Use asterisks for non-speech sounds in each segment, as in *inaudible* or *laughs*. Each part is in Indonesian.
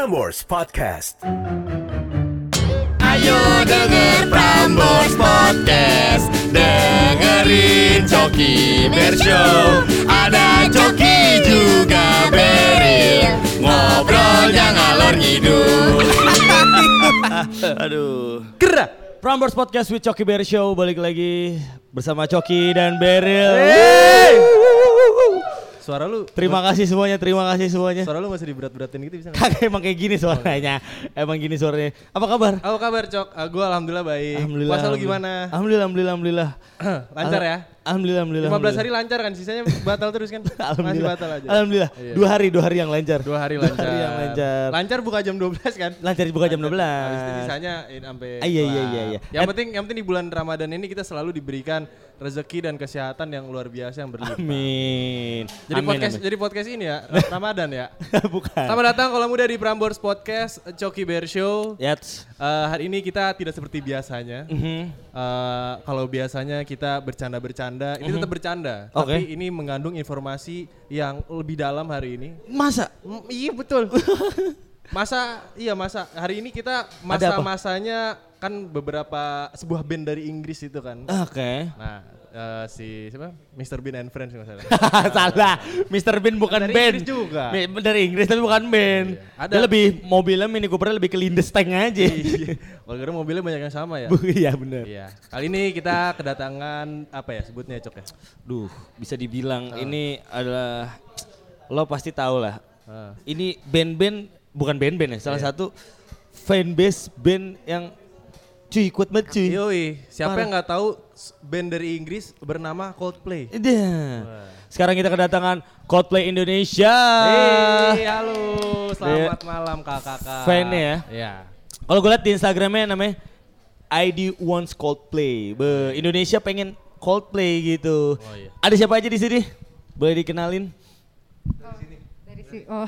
Prambors Podcast. Ayo denger Prambors Podcast Dengerin Coki Bershow Ada Coki juga Beril Ngobrolnya ngalor ngidul *laughs* Aduh. Gerak. Prambors Podcast with Coki Berry Show balik lagi bersama Coki dan Beril. Suara lu, Terima kasih semuanya, terima kasih semuanya. suara lu masih diberat-beratin gitu bisa? Kagak emang kayak gini suaranya. Emang gini suaranya. Apa kabar? Apa kabar Cok? Uh, gue alhamdulillah baik. Alhamdulillah. Puasa lu gimana? Alhamdulillah, alhamdulillah, alhamdulillah. *clears throat* Lancar ya? Alhamdulillah, alhamdulillah. 15 hari lancar kan, sisanya batal terus kan? *laughs* Masih Alhamdulillah. batal aja. Alhamdulillah. Iya. Dua hari, dua hari yang lancar. Dua hari Dua lancar. hari yang lancar. Lancar buka jam 12 kan? Lancar dibuka jam 12. Habis itu sisanya eh, sampai Ah, iya, iya, iya, iya. Yang penting yang penting di bulan Ramadan ini kita selalu diberikan rezeki dan kesehatan yang luar biasa yang berlimpah. Amin. Jadi Amin, podcast amin. jadi podcast ini ya, Ra- *laughs* Ramadan ya. *laughs* Bukan. Selamat datang kalau muda di Prambors Podcast Coki Bear Show. Yats. Eh, hari ini kita tidak seperti biasanya. Mhm. Eh, kalau biasanya kita bercanda-bercanda, ini tetap bercanda, Oke. tapi ini mengandung informasi yang lebih dalam hari ini. Masa? Mm, iya betul. *laughs* masa iya masa hari ini kita masa-masanya kan beberapa sebuah band dari Inggris itu kan. Oke. Nah, eh, si siapa? Mr. Bean and Friends nggak salah. *laughs* Salah. Mr. Bean bukan Dari band. Inggris juga. Mi- Dari Inggris tapi bukan band. Ada- Dia lebih mobilnya Mini Cooper lebih ke Lindesteng aja. Iya. Kalau kira mobilnya banyak yang sama ya. Bu, Iya benar. Iya. Kali ini kita kedatangan apa ya sebutnya Cok ya? Duh, bisa dibilang ini adalah lo pasti tahu lah. Ah. Ini band-band bukan band-band ya, salah Iya. satu fanbase band yang cuy kuat banget cuy. Yoi, siapa Parah. yang nggak tahu band dari Inggris bernama Coldplay? Iya. Sekarang kita kedatangan Coldplay Indonesia. Hey, halo, selamat malam kakak-kakak. Fan-nya ya? Iya. Kalau gue liat di Instagramnya namanya ID wants Coldplay. Be, Indonesia pengen Coldplay gitu. Oh, iya. Ada siapa aja di sini? Boleh dikenalin? dari si oh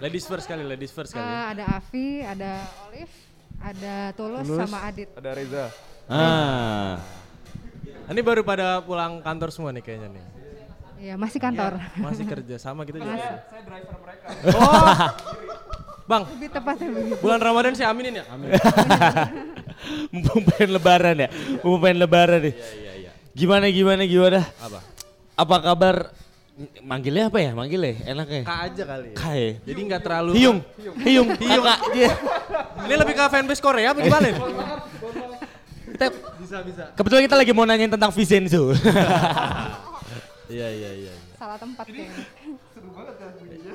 Ladies first kali, ladies first kali. Eh, ada Avi ada Olive ada Tulus, sama Adit Ada Reza. Ah. Ini baru pada pulang kantor semua nih kayaknya nih. Iya masih kantor Masih kerja sama kita juga. Saya driver mereka. Oh, Bang, lebih tepatnya begitu bulan Ramadan saya aminin ya. Amin. *laughs* Mumpung pengen lebaran ya. Mumpung pengen lebaran nih. Iya iya. Gimana gimana gimana? Apa? Apa kabar? Manggilnya apa ya? Manggilnya enaknya. Kak aja kali. Ya. Kai. Jadi nggak terlalu. Hiung. Hiung. Hiung. Kakak. *laughs* Iya. Ini lebih ke fanbase Korea apa gimana? Kita bisa bisa. kebetulan kita lagi mau nanyain tentang Vincenzo. Iya iya iya. salah tempat kayaknya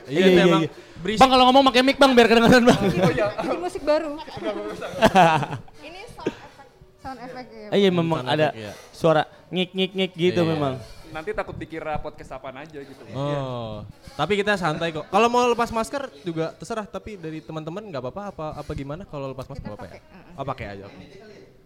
Iya, itu emang berisik. Bang kalau ngomong pakai mic bang biar kedengeran bang. bikin musik baru ini sound effect sound effect ya Iya memang ada iya. suara ngik ngik ngik gitu Iya. memang. Nanti takut dikira podcast apaan aja gitu. Oh, tapi kita santai kok. Kalau mau lepas masker juga terserah, tapi dari teman-teman nggak apa-apa apa apa gimana kalau lepas masker nggak apa ya? Oh, pakai aja. oke.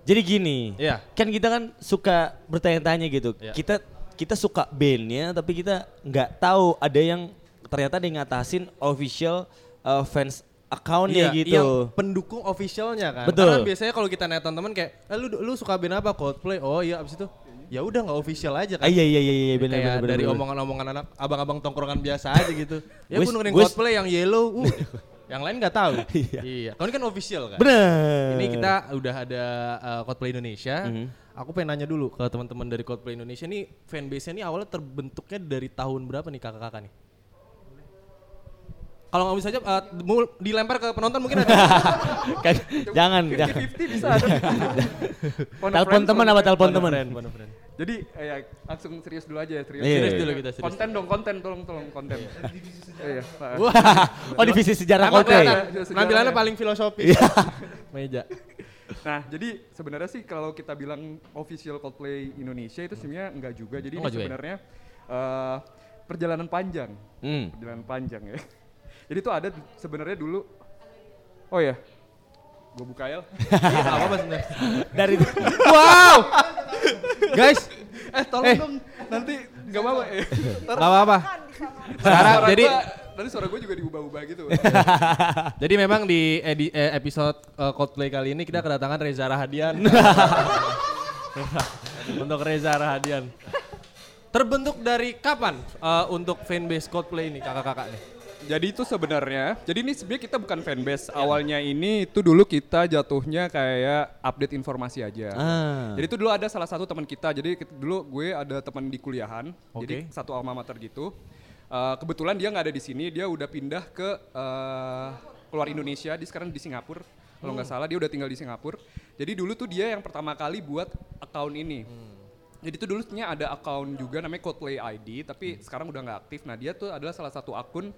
Jadi gini, Iya. kan kita kan suka bertanya-tanya gitu. Iya. Kita kita suka bandnya, tapi kita nggak tahu ada yang ternyata ada yang ngatasin official uh, fans accountnya Iya, gitu. Yang pendukung officialnya kan. Betul. Karena biasanya kalau kita nanya teman-teman kayak, eh, lu lu suka band apa? Coldplay. Oh iya, abis itu ya udah nggak official aja kan. Ah, iya iya iya iya benar kayak benar dari benar. omongan-omongan anak abang-abang tongkrongan biasa aja gitu. Ya gue dengerin wis- Coldplay yang yellow, uh, *laughs* yang lain nggak tahu. *laughs* Iya. iya. Kalau ini kan official kan. Benar. Ini kita udah ada uh, Coldplay Indonesia. Mhm. Aku pengen nanya dulu ke teman-teman dari Coldplay Indonesia nih fanbase-nya nih awalnya terbentuknya dari tahun berapa nih kakak-kakak nih? Kalau nggak bisa aja uh, mul- dilempar ke penonton mungkin ada. *laughs* Kan- jangan jangan. 50-50 bisa ada. Telepon teman apa telepon teman? Jadi eh, ya, langsung serius dulu aja, serius. Iya, Serius iya. dulu kita serius. Konten dong, konten tolong tolong konten. Iya. Pak. Wah, oh divisi sejarah Sejarahnya. Penampilannya paling filosofi. Iya. Meja. Nah, jadi sebenarnya sih kalau kita bilang official Coldplay Indonesia itu sebenarnya enggak juga. Jadi Oh, ini ya? sebenarnya eh, perjalanan panjang. Hmm. Perjalanan panjang ya. *laughs* Jadi itu ada sebenarnya dulu Oh ya. Gue buka ya. Iya, apa-apa sebenarnya. Dari Wow. Guys, eh tolong Eh. dong nanti nggak apa-apa nggak apa-apa. Sekarang jadi nanti suara gue juga diubah-ubah gitu. *laughs* jadi memang di edi- eh, episode eh, Coldplay kali ini kita kedatangan Reza Rahadian. *laughs* untuk Reza Rahadian. Terbentuk dari kapan eh, untuk fanbase Coldplay ini kakak-kakak nih? Jadi itu sebenarnya, jadi ini sebenarnya kita bukan fanbase. Awalnya ini itu dulu kita jatuhnya kayak update informasi aja. Ah. Jadi itu dulu ada salah satu teman kita. Jadi kita- dulu gue ada teman di kuliahan. Jadi Oke. satu alma mater gitu. Eh, kebetulan dia nggak ada di sini. Dia udah pindah ke eh, keluar Indonesia. Dia sekarang di Singapura. Kalau nggak salah dia udah tinggal di Singapura. Jadi dulu tuh dia yang pertama kali buat account ini. Jadi itu dulunya ada akun juga namanya Coldplay ID, tapi sekarang udah nggak aktif. Nah dia tuh adalah salah satu akun.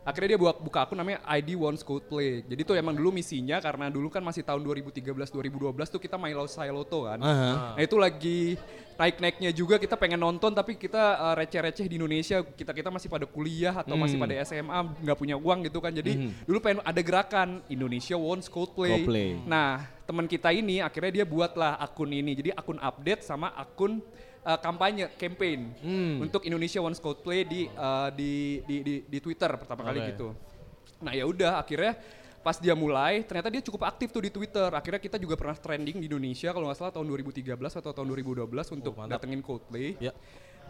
Akhirnya dia buat buka akun namanya ID Wants Coldplay. Jadi tuh emang dulu misinya karena dulu kan masih tahun 2013-2012 tuh kita main Sai Loto kan. Aha. Nah itu lagi naik-naiknya juga kita pengen nonton tapi kita uh, receh-receh di Indonesia. Kita kita masih pada kuliah atau masih pada SMA nggak punya uang gitu kan. Jadi dulu pengen ada gerakan Indonesia Wants Coldplay. Coldplay. Nah, teman kita ini akhirnya dia buatlah akun ini. Jadi akun update sama akun uh, kampanye, campaign untuk Indonesia Wants Coldplay di uh, di, di di di Twitter pertama kali Oke. gitu. Nah, ya udah akhirnya pas dia mulai ternyata dia cukup aktif tuh di Twitter. Akhirnya kita juga pernah trending di Indonesia kalau nggak salah tahun 2013 atau tahun 2012 untuk mantap. datengin Coldplay. Ya.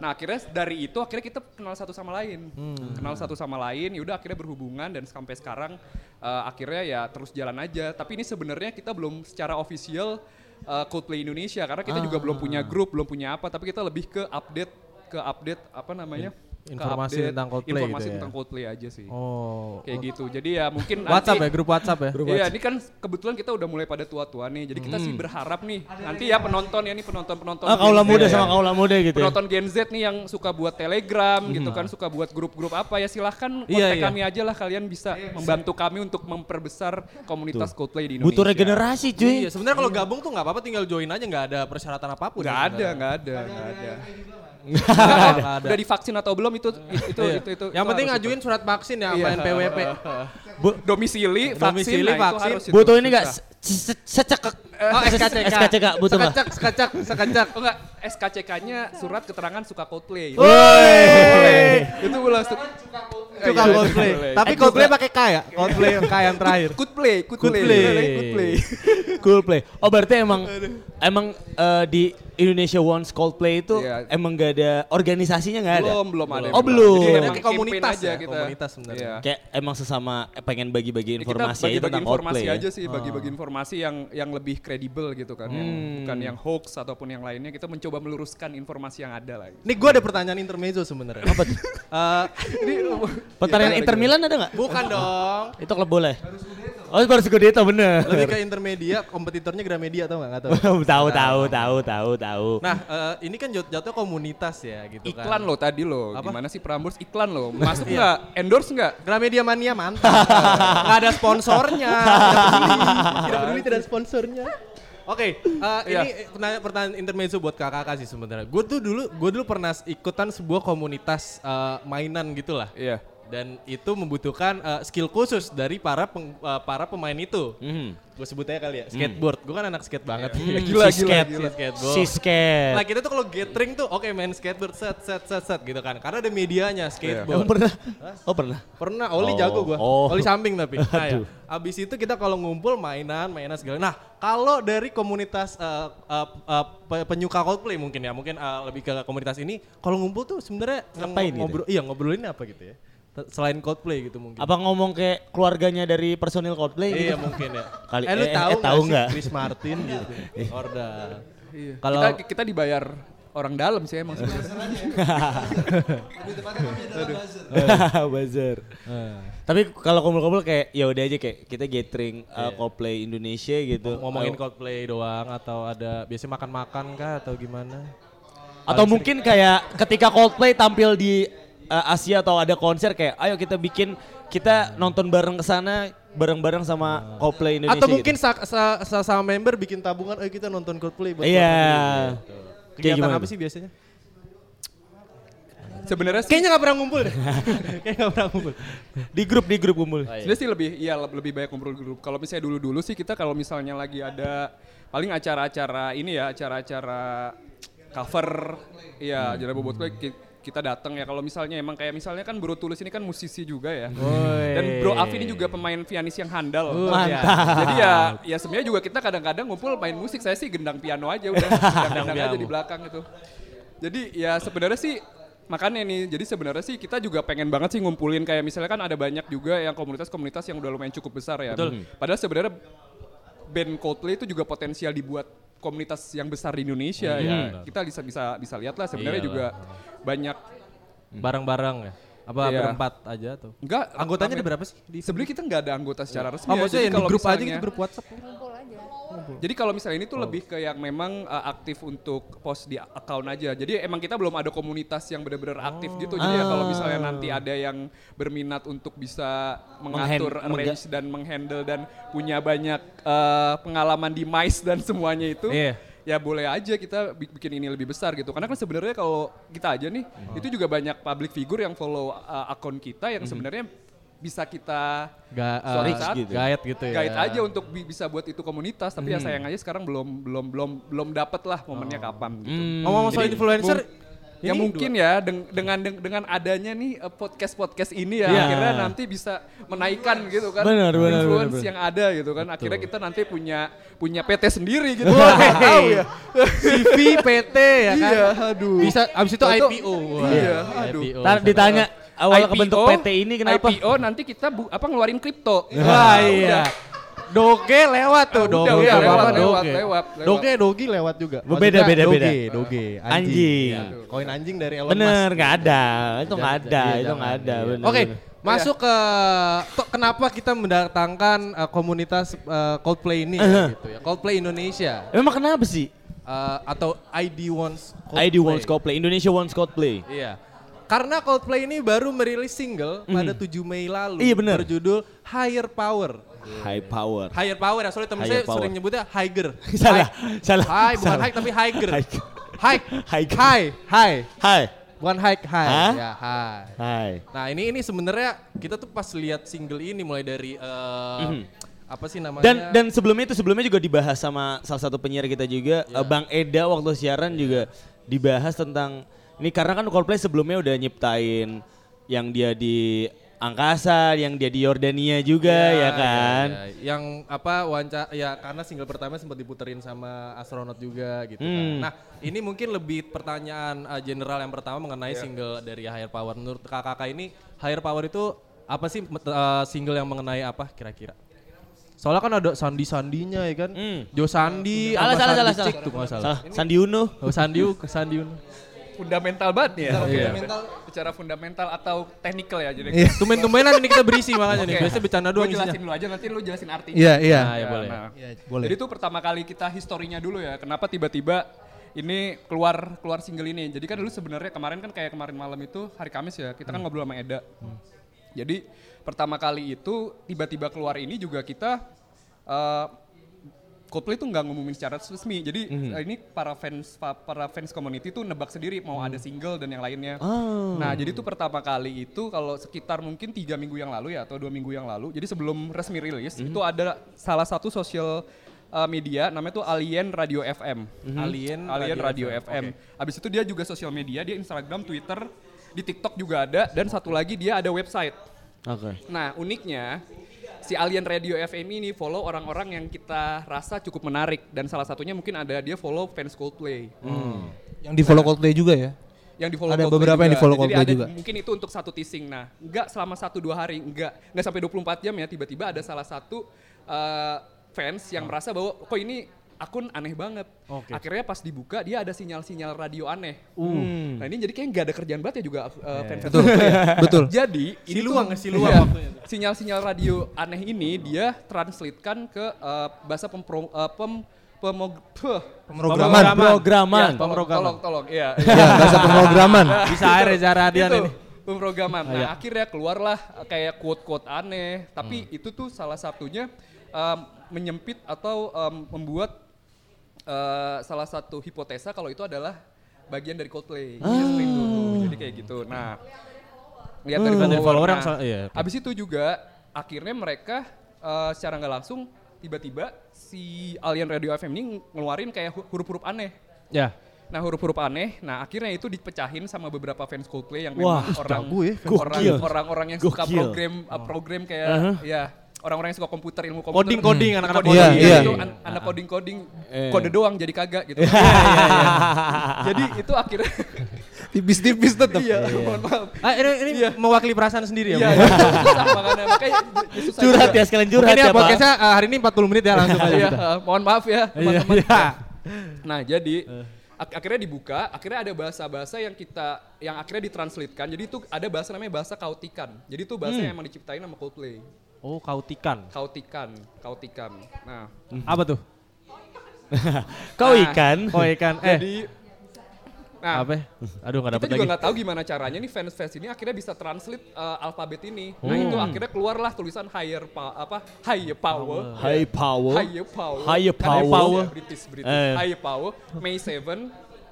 Nah akhirnya dari itu akhirnya kita kenal satu sama lain, kenal satu sama lain. Yaudah akhirnya berhubungan dan sampai sekarang eh, akhirnya ya terus jalan aja. Tapi ini sebenarnya kita belum secara official eh, Coldplay Indonesia karena kita juga belum punya grup, belum punya apa. Tapi kita lebih ke update, ke update apa namanya? Ke Informasi update tentang Coldplay Informasi gitu ya. tentang Coldplay aja sih. Oh. Kayak gitu. Jadi ya mungkin WhatsApp nanti, ya, grup WhatsApp ya. Iya, ini kan kebetulan kita udah mulai pada tua-tua nih. Jadi kita sih berharap nih nanti ya penonton ya nih penonton-penonton Ah, kaula Gen Z muda ya. sama kaula muda gitu ya. penonton Gen Z nih yang suka buat Telegram gitu kan, suka buat grup-grup apa ya silahkan kontak Iya, iya. kami aja lah kalian bisa membantu kami untuk memperbesar komunitas Coldplay di Indonesia. Butuh regenerasi cuy. Iya, sebenarnya kalau gabung tuh nggak apa-apa tinggal join aja nggak ada persyaratan apa pun. Nggak ada, nggak ada, nggak ada. Nggak ada. Udah divaksin atau belum itu itu itu Iya. itu. itu Yang itu penting ngajuin itu. surat vaksin ya Iya. sama NPWP. Bu- domisili, vaksin, Domisili, nah, butuh ini enggak. Secekek Oh, SKCK. SKCK butuh enggak? Sekacak, sekacak, sekacak. Oh enggak, SKCK-nya surat keterangan suka Coldplay. Woi. itu langsung Suka Iya, Coldplay. Tapi Coldplay pakai K ya? Coldplay K yang terakhir. Good play, good, Good play. play. Good play. Cool play. Oh berarti emang emang eh, di Indonesia Wants Coldplay itu Iya. emang gak ada organisasinya nggak ada? Belum, belum ada. Oh, belum. Jadi emang kayak komunitas aja ya, kita. komunitas sebenarnya. Iya. Kayak emang sesama eh, pengen bagi-bagi Ya, informasi kita aja bagi-bagi tentang informasi Coldplay aja ya. sih, bagi-bagi informasi yang yang lebih kredibel gitu kan, yang bukan yang hoax ataupun yang lainnya. Kita mencoba meluruskan informasi yang ada lah. Nih gue ada pertanyaan intermezzo sebenarnya. Apa tuh? Ini Pertanyaan Inter ada- Milan ada nggak? bukan dong. Itu klub boleh. Oh baru Scudetto bener. Lebih ke intermedia, kompetitornya Gramedia tau nggak? Nggak tahu. *laughs* tahu tahu tahu tahu tahu. Nah, eh, ini kan jat- jatuh komunitas ya gitu kan. iklan lo tadi lo, Apa? gimana sih Prambors iklan lo, masuk nggak, endorse nggak? Gramedia Mania mantap. *laughs* Nggak ada sponsornya. *laughs* Tidak peduli. Tidak peduli tidak ada sponsornya. Oke, eh, Iya. ini pertanyaan, pertanyaan intermezzo buat kakak-kakak sih sebenarnya. Gue tuh dulu, gue dulu pernah ikutan sebuah komunitas eh, mainan gitulah. Iya. Dan itu membutuhkan eh, skill khusus dari para peng- eh, para pemain itu. Mhm. Gue sebut aja kali ya, skateboard. Gue kan anak skate banget. *laughs* Gila, Si gila, skate. gila. Skateboard. Si skate. Nah kita tuh kalau gathering tuh oke main skateboard set set set set gitu kan. Karena ada medianya Emang skateboard. pernah? Oh pernah. Pernah, Oli Oh. jago gua. Oh. Oli samping tapi. *laughs* Nah, ya. Abis itu kita kalau ngumpul mainan, mainan segala. Nah, kalau dari komunitas eh, eh, pe- penyuka Coldplay mungkin ya, mungkin eh, lebih ke komunitas ini, kalau ngumpul tuh sebenarnya gitu? ngobrol, iya ngobrolin apa gitu ya? Selain Coldplay gitu mungkin. Apa ngomong kayak keluarganya dari personil Coldplay? Iya gitu? mungkin ya. *laughs* Kali- eh lu eh, tahu eh, tahu nggak Chris Martin *laughs* gitu. Orda. Iya. Kalau kita, kita dibayar orang dalam sih emang sebenarnya. *laughs* Buzzer. Tapi kalau kumpul-kumpul kayak ya udah aja kayak kita gathering uh, Coldplay Indonesia gitu. ngomongin Coldplay doang atau ada biasanya makan-makan kah atau gimana? atau mungkin kayak ketika Coldplay tampil di uh, Asia atau ada konser kayak ayo kita bikin kita nonton bareng ke sana bareng-bareng sama Coldplay Indonesia. Atau gitu. mungkin sa sa- sa- sama member bikin tabungan, ayo kita nonton Coldplay buat Iya. negeri, gitu. Kayak Kegiatan gimana apa sih biasanya? Sebenarnya sih, Kayaknya gak pernah ngumpul deh. *laughs* Kayaknya gak pernah ngumpul. di grup di grup kumpul. sebenarnya sih lebih iya le- lebih banyak kumpul grup. Kalau misalnya dulu-dulu sih kita kalau misalnya lagi ada paling acara-acara ini ya, acara-acara cover iya jadi bobot gue ki- kita datang ya kalau misalnya emang kayak misalnya kan Bro Tulus ini kan musisi juga ya. Dan Bro Afi ini juga pemain pianis yang handal. Mantap. Jadi ya ya sebenarnya juga kita kadang-kadang ngumpul main musik. Saya sih gendang piano aja udah. *laughs* Gendang, aja di belakang itu. Jadi ya sebenarnya sih makanya nih, jadi sebenarnya sih kita juga pengen banget sih ngumpulin kayak misalnya kan ada banyak juga yang komunitas-komunitas yang udah lumayan cukup besar ya. Betul. Padahal sebenarnya band Coldplay itu juga potensial dibuat komunitas yang besar di Indonesia ya. Kita bisa bisa bisa lihat lah sebenarnya Iya juga banyak Bareng-bareng ya. Apa Iya. berempat aja tuh? enggak Anggotanya ada berapa sih? Di Sebenarnya kita nggak ada anggota secara resmi. Oh, ya. maksudnya Jadi yang di kalau grup aja misalnya- gitu, grup WhatsApp. Ngumpul aja. Jadi kalau misalnya ini tuh lebih ke yang memang uh, aktif untuk post di account aja. Jadi emang kita belum ada komunitas yang benar-benar aktif gitu. Jadi ya kalau misalnya nanti ada yang berminat untuk bisa mengatur, Menghan- arrange dan menghandle dan punya banyak uh, pengalaman di MICE dan semuanya itu. Iya. Ya boleh aja kita bi- bikin ini lebih besar gitu. Karena kan sebenarnya kalau kita aja nih, itu juga banyak public figure yang follow uh, akun kita yang sebenarnya bisa kita Ga, suatu uh, saat gitu. Guide gitu ya. guide aja untuk bi- bisa buat itu komunitas tapi ya sayang aja sekarang belum belum belum belum dapet lah momennya kapan gitu. Ngomong soal influencer, ya mungkin ya deng- dengan deng- dengan adanya nih podcast podcast ini ya Iya. akhirnya nanti bisa menaikkan gitu kan Benar, benar, influence benar, yang ada gitu kan akhirnya kita nanti punya punya PT sendiri gitu tahu ya CV, PT ya kan? Iya, aduh. Bisa, abis itu IPO. Wah, Iya, aduh. IPO. Ntar ditanya awal IPO, kebentuk PT ini kenapa? IPO nanti kita bu- apa ngeluarin kripto Wah iya. Doge lewat tuh, Doge. udah, udah, apa-apa, lewat, lewat, Doge. lewat, lewat. Doge, Dogi lewat juga. Beda, Maksudnya beda, Doge, beda. Doge, anjing. Anjing. Ya, Koin anjing dari Elon Bener, Musk. nggak ada. Itu nggak ada, Iya, itu nggak ada. Iya. bener, Oke, bener. masuk ke to- kenapa kita mendatangkan uh, komunitas uh, Coldplay ini ya, gitu ya. Coldplay Indonesia Emang kenapa sih? uh, atau ID Wants Coldplay. ID Wants Coldplay, Indonesia Wants Coldplay. Iya. Karena Coldplay ini baru merilis single pada 7 Mei lalu Iya, bener. berjudul Higher Power. High power. Higher Power ya, soalnya temen Higher saya power. sering nyebutnya Higher. *laughs* Salah, High. salah. High, bukan salah. high tapi Higher. High. *laughs* High. High. High. Hai. Bukan high, high. Hah? Ya, high. Hai. Nah ini ini sebenarnya kita tuh pas lihat single ini mulai dari eh, apa sih namanya? Dan dan sebelumnya itu sebelumnya juga dibahas sama salah satu penyiar kita juga Iya. eh, Bang Eda waktu siaran juga dibahas tentang ini karena kan Coldplay sebelumnya udah nyiptain yang dia di angkasa, yang dia di Yordania juga Iya, ya kan. iya, iya. Yang apa wawancara ya karena single pertama sempat diputerin sama astronot juga gitu kan. Hmm. Nah, ini mungkin lebih pertanyaan uh, general yang pertama mengenai Iya. single dari Higher Power. Menurut kakak ini Higher Power itu apa sih uh, single yang mengenai apa kira-kira? Soalnya kan ada sandi-sandinya ya kan. Hmm. Jo Sandi, Salah salah Sandi salah salah. Tuh salah. Salah. Sandi Uno. Oh, Sandi U- Sandi Uno. Fundamental banget nih ya Iya. fundamental secara fundamental atau technical ya jadi Iya, tumben-tumbenan ini kita berisi makanya nih. Oke. Biasanya bercanda doang isinya. jelasin dulu aja nanti lu jelasin artinya Iya, iya. Nah, Nah, ya boleh. nah. boleh. Jadi itu pertama kali kita historinya dulu ya. Kenapa tiba-tiba ini keluar keluar single ini. Jadi kan dulu sebenarnya kemarin kan kayak kemarin malam itu hari Kamis ya. Kita kan Hmm. ngobrol sama Eda. Jadi pertama kali itu tiba-tiba keluar ini juga kita eh, Coldplay tuh nggak ngumumin secara resmi. Jadi Hmm. eh, ini para fans pa- para fans community tuh nebak sendiri mau Hmm. ada single dan yang lainnya. Oh. Nah jadi itu pertama kali itu kalau sekitar mungkin tiga minggu yang lalu ya atau dua minggu yang lalu. Jadi sebelum resmi rilis itu ada salah satu sosial uh, media namanya tuh Alien Radio FM. Alien Alien Radio, FM. Habis itu dia juga sosial media, dia Instagram, Twitter, di TikTok juga ada dan satu lagi dia ada website. Oke. Nah uniknya si Alien Radio FM ini follow orang-orang yang kita rasa cukup menarik dan salah satunya mungkin ada dia follow fans Coldplay. Yang di follow Coldplay juga ya? yang di follow Ada Coldplay beberapa yang juga. di-follow Jadi Coldplay ada- juga. Mungkin itu untuk satu teasing. Nah, enggak selama satu dua hari, enggak enggak sampai 24 jam ya. Tiba-tiba ada salah satu uh, fans yang merasa bahwa kok ini akun aneh banget. Akhirnya pas dibuka dia ada sinyal-sinyal radio aneh. Nah ini jadi kayak nggak ada kerjaan banget ya juga uh, fans Betul. *laughs* Betul. Jadi ini Siluang, tuh siluang iya, waktunya. sinyal-sinyal radio aneh ini dia translatekan ke uh, bahasa pempro, uh, pem pemog- puh. Pemrograman. Programan. Ya, tolong, tolong, tolong, iya. Ya, bahasa pemrograman. *laughs* Bisa aja Reza Radian ini. pemrograman. Nah, akhirnya keluarlah kayak quote-quote aneh, tapi itu tuh salah satunya um, menyempit atau um, membuat uh, salah satu hipotesa kalau itu adalah bagian dari Coldplay. Seperti itu tuh. Jadi kayak gitu. Nah, lihat dari Bukan dari follower. follower Nah, iya. Abis itu juga akhirnya mereka uh, secara nggak langsung tiba-tiba si Alien Radio FM ini ngeluarin kayak hu- huruf-huruf aneh. Ya. Nah huruf-huruf aneh, nah akhirnya itu dipecahin sama beberapa fans Coldplay yang Wah, memang orang jago ya, orang Gokil. orang-orang yang suka Gokil. program uh, program kayak Uh-huh. ya orang-orang yang suka komputer ilmu komputer Coding, coding, anak-anak coding, coding. Iya, itu iya. an- anak coding coding Eh. kode doang jadi kagak gitu *laughs* *laughs* jadi itu akhirnya Tipis-tipis tetap. iya mohon maaf Ah, ini, ini mewakili perasaan sendiri ya. iya Bu? susah makanya makanya susah curhat juga. ya sekalian curhat Mungkin ya, ya Pak. podcastnya uh, hari ini 40 menit ya langsung aja. Iya, eh, mohon maaf ya teman-teman iya. nah jadi ak- akhirnya dibuka akhirnya ada bahasa-bahasa yang kita yang akhirnya ditranslatekan jadi itu ada bahasa namanya bahasa kautikan jadi itu bahasa yang emang diciptain sama Coldplay Oh, kautikan. kautikan kautikan nah Apa tuh? *laughs* Kau Nah. ikan. Oh, ikan. Eh, jadi nah apa? ya? Aduh, nggak kita dapet juga lagi. nggak tahu gimana caranya nih fans fans ini akhirnya bisa translate uh, alfabet ini. Nah Hmm. itu akhirnya keluarlah tulisan higher pa apa higher power. High power. Higher power. Higher Kan power. power. British British. Eh. Higher power. May 7.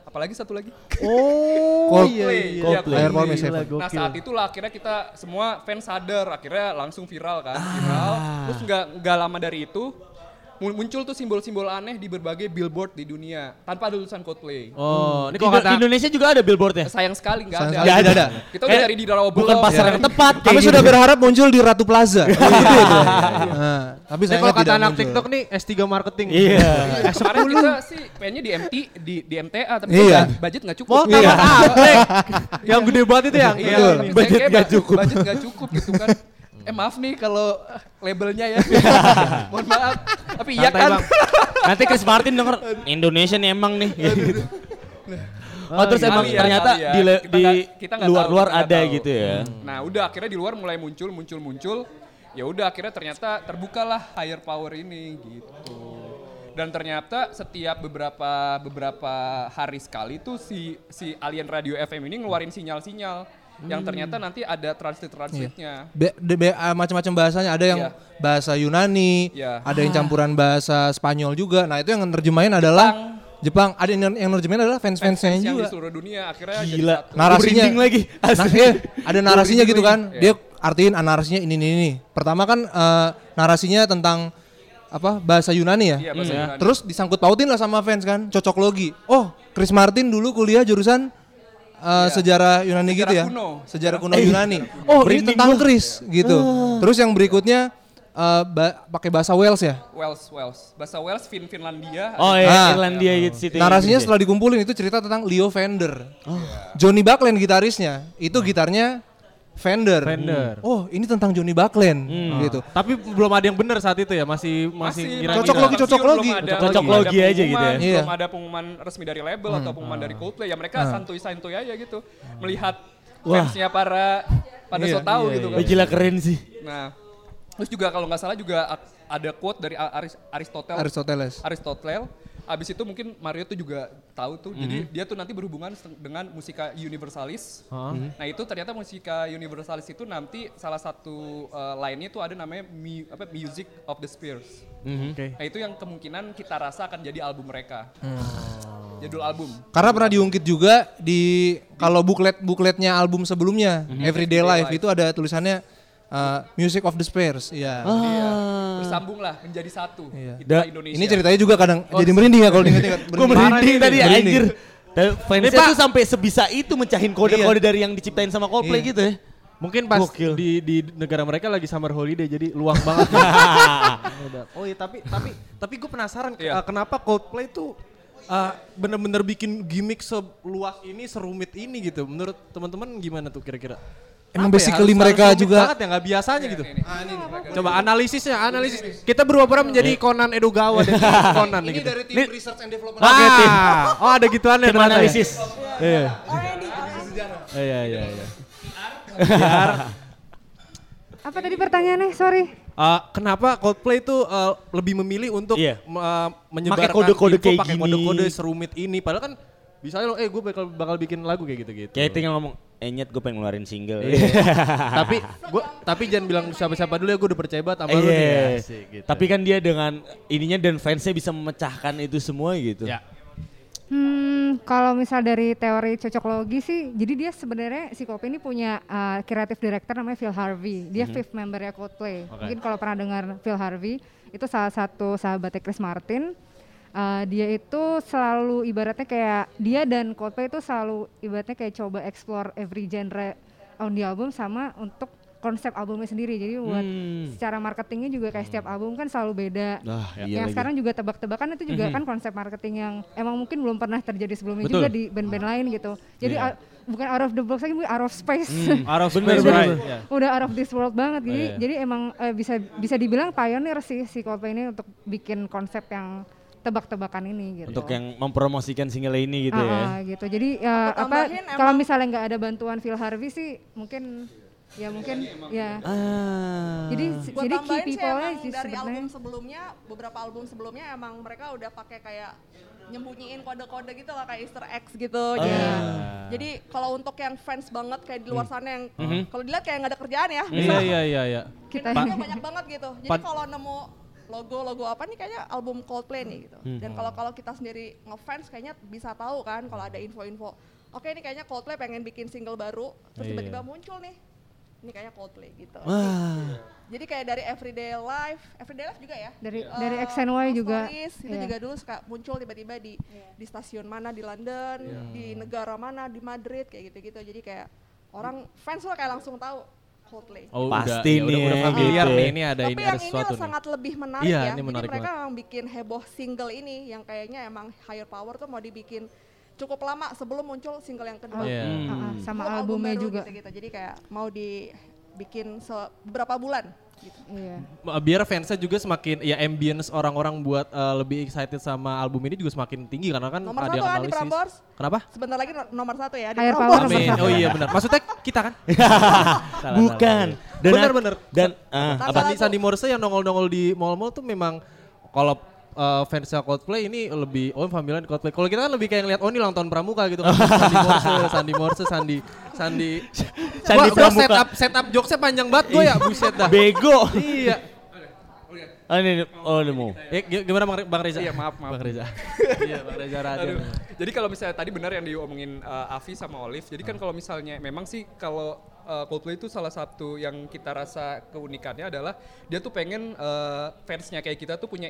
Apalagi satu lagi. Oh, *laughs* Coldplay. Iya, Coldplay. Air 7. Nah saat itulah akhirnya kita semua fans sadar akhirnya langsung viral kan Ah. viral terus nggak nggak lama dari itu muncul tuh simbol-simbol aneh di berbagai billboard di dunia tanpa ada tulisan Coldplay Oh, ini Di, kok kata di Indonesia juga ada billboardnya. sayang sekali nggak ada sekali tidak ada. kita udah dari di Rawa Bukan pasar ya. yang tepat. kayak Kami gitu. sudah berharap muncul di Ratu Plaza. Gitu aja. Nah, tapi Ini sayangnya kalau kata anak. TikTok nih S3 marketing. Iya. Iya, kemarin kita sih pengennya di MT di di MTA tapi Iya. kan budget nggak cukup. Oh, Iya. *laughs* Yang gede banget itu yang. Iya, ini. saya Budget nggak cukup. Budget nggak cukup gitu kan. *laughs* Eh maaf nih kalau eh, labelnya ya. *laughs* Mohon maaf. Tapi iya Santai, kan. Bang. Nanti Chris Martin denger Indonesia nih emang nih. Gitu. *laughs* Oh, terus Kali emang ya, ternyata kali ya. di Kita di nggak- kita nggak luar-luar tahu, kita ada tahu. gitu ya. Nah, udah akhirnya di luar mulai muncul muncul muncul. Ya udah akhirnya ternyata terbukalah higher power ini gitu. Dan ternyata setiap beberapa beberapa hari sekali tuh si si alien radio FM ini ngeluarin sinyal-sinyal yang ternyata nanti ada translate translate-nya. Be- de- be- ah, macam-macam bahasanya ada yang Iya. bahasa Yunani, Iya. ada yang campuran bahasa Spanyol juga. Nah, itu yang nerjemahin adalah Jepang. Ada yang, yang nerjemahin adalah fans-fansnya Fans yang juga. di seluruh dunia akhirnya jadi Gila. satu. Narasinya lagi. *laughs* Nah, iya, ada narasinya gitu kan. Iya. Dia artiin ah, narasinya ini ini ini. Pertama kan eh, narasinya tentang apa bahasa Yunani ya. Iya, bahasa Yunani. Terus disangkut pautin lah sama fans kan, cocok logi. Oh, Chris Martin dulu kuliah jurusan eh, sejarah Yunani Sejarah gitu ya. kuno. Sejarah kuno Yunani. Oh, ini merinding tentang. Chris gitu. Terus yang berikutnya eh, ba- pakai bahasa Wales ya. Wales, Wales. Bahasa Wales, Fin Finlandia. Oh iya, Ah. Irlandia gitu situ. Narasinya setelah dikumpulin itu cerita tentang Leo Fender. Johnny Buckland gitarisnya. Itu gitarnya Fender. Fender. Oh, ini tentang Johnny Buckland gitu. Tapi belum ada yang benar saat itu ya, masih masih, ngira-ngira. Cocok logi, cocok Belum logi. Cocok belum logi aja gitu ya. pengumuman, Iya. Belum ada pengumuman resmi dari label atau pengumuman dari Coldplay. Ya mereka santuy-santuy aja gitu. Melihat Wah. fansnya para pada Iya, so tahu iya, gitu Oh, kan. gila keren sih. Nah, terus juga kalau nggak salah juga ada quote dari Aris- Aristoteles. Aristoteles. Aristotle. Abis itu mungkin Mario tuh juga tahu tuh. Jadi Mhm. dia tuh nanti berhubungan dengan musika universalis. Hah? Nah itu ternyata musika universalis itu nanti salah satu uh, lainnya tuh ada namanya mu- apa, Music of the Spheres. Oke. Nah itu yang kemungkinan kita rasa akan jadi album mereka. Hmm. Judul album. Karena pernah diungkit juga di kalau buklet bukletnya album sebelumnya Everyday Life itu ada tulisannya uh, Music of the Spheres. Iya. Iya. Bersambung lah menjadi satu. Iya. Itulah Da- Indonesia. Ini ceritanya juga kadang jadi merinding ya kalau diingat-ingat. Gue merinding tadi anjir. Tapi Fansnya tuh sampai sebisa itu mencahin kode-kode dari yang diciptain sama Coldplay Iya. gitu ya. Mungkin pas Gokil. di di negara mereka lagi summer holiday jadi luang banget. *laughs* oh iya tapi tapi tapi gue penasaran Iya. uh, kenapa Coldplay tuh uh, bener-bener bikin gimmick seluas ini serumit ini gitu. Menurut teman-teman gimana tuh kira-kira? Emang Apa ya, basically harus- mereka juga- banget ya nggak biasanya gitu. Ini, ini. Coba analisisnya, analisis. Kita berubah-ubah menjadi Conan Edogawa dan *laughs* Conan nih gitu. tim Research and Development. Oke, tim. Ah, oh ada ternyata ya? analisis. Iya. R&D. Iya iya iya. Apa tadi pertanyaannya? Sorry. Uh, kenapa Coldplay itu uh, lebih memilih untuk Iya. uh, menyebarkan Pakai kode-kode info kayak pakai gini. kode-kode serumit ini padahal kan bisa lo eh gue bakal bakal bikin lagu kayak gitu-gitu. Kayak tinggal ngomong, eh nyet gue pengen ngeluarin single. Iya. *laughs* tapi gua tapi jangan bilang siapa-siapa dulu ya gue udah percaya banget sama lu nih. Iya. Asik, gitu. Tapi kan dia dengan ininya dan fansnya bisa memecahkan itu semua gitu. ya. Hmm, kalau misal dari teori cocok logi sih, jadi dia sebenarnya si Coldplay ini punya uh, kreatif director namanya Phil Harvey. Dia fifth membernya Coldplay. Mungkin kalau pernah dengar Phil Harvey, itu salah satu sahabatnya Chris Martin. Uh, dia itu selalu ibaratnya kayak dia dan Coldplay itu selalu ibaratnya kayak coba explore every genre on the album sama untuk konsep albumnya sendiri. Jadi buat secara marketingnya juga kayak setiap album kan selalu beda. Ah, iya yang lagi. sekarang juga tebak-tebakan itu juga kan konsep marketing yang emang mungkin belum pernah terjadi sebelumnya Betul. juga di band-band lain gitu. Jadi out- bukan out of the box lagi, mungkin out of space. Out of *laughs* space, bener, right. bener. Ya. udah out of this world banget jadi iya. jadi emang eh, bisa bisa dibilang pioneer sih si Coldplay ini untuk bikin konsep yang tebak-tebakan ini gitu. Untuk yang mempromosikan single ini gitu Ah, ya. ah, gitu. Jadi ya Aku apa kalau misalnya nggak ada bantuan Phil Harvey sih mungkin ya mungkin ya. Ah. Jadi Buat jadi key sih people sih dari album sebenarnya. sebelumnya, beberapa album sebelumnya emang mereka udah pakai kayak nyembunyiin kode-kode gitu lah kayak Easter eggs gitu. Jadi, Ah. jadi kalau untuk yang fans banget kayak di luar Hmm. sana yang kalau dilihat kayak nggak ada kerjaan ya. Iya *laughs* iya iya iya. Kita banyak banget gitu. Jadi kalau nemu logo-logo apa nih kayaknya album Coldplay nih gitu. Hmm. Dan kalau kalau kita sendiri ngefans kayaknya bisa tahu kan kalau ada info-info. Oke ini kayaknya Coldplay pengen bikin single baru, terus Iya. tiba-tiba muncul nih. Ini kayaknya Coldplay gitu. Wah. Jadi kayak dari Everyday Life, Everyday Life juga ya? dari Eh, dari X and Y juga. Stories, itu Iya. juga dulu suka muncul tiba-tiba di di stasiun mana di London, di negara mana di Madrid kayak gitu-gitu. Jadi kayak orang fans lo kayak langsung tahu Coldplay. Oh, Pasti udah, ya, nih udah, udah ya, familiar gitu nih ya. ini ada Tapi ini yang ada ini sesuatu nih. sangat lebih menarik Iya, ya. ini Jadi menarik mereka yang bikin heboh single ini yang kayaknya emang Higher Power tuh mau dibikin cukup lama sebelum muncul single yang kedua. Iya. Ah, ah, sama Sebelum album albumnya juga. Gitu-gitu. Jadi kayak mau dibikin beberapa bulan gitu. Iya. biar fansnya juga semakin ya ambience orang-orang buat eh, lebih excited sama album ini juga semakin tinggi karena kan Nomor ada satu kan di analisis. Prambors. Kenapa? Sebentar lagi no- nomor satu ya di Prambors. Amin. Oh iya benar. Maksudnya kita kan? *laughs* Salah, Bukan. salah. Dan bener bener. Dan Tanggal apa? Sandi. Sandi Morse yang nongol-nongol di mall-mall tuh memang kalau eh, fansnya Coldplay ini lebih oh familiar di Coldplay. Kalau kita kan lebih kayak ngeliat oh ini ulang tahun pramuka gitu kan. *laughs* Sandi Morse, Sandi Morse, Sandi Sandi. Sandi Gua- gua Pramuka. set up set up jokesnya panjang banget gue ya buset dah. Bego. iya. Ah, ini oh ini mau. Eh, gi- gimana Bang, Bang Reza? Iya, maaf, maaf. Bang Reza. *laughs* iya, Bang Reza Raden. Aduh. Jadi kalau misalnya tadi benar yang diomongin uh, Avi sama Olive. Jadi kan kalau misalnya memang sih kalau uh, Coldplay itu salah satu yang kita rasa keunikannya adalah dia tuh pengen uh, fansnya kayak kita tuh punya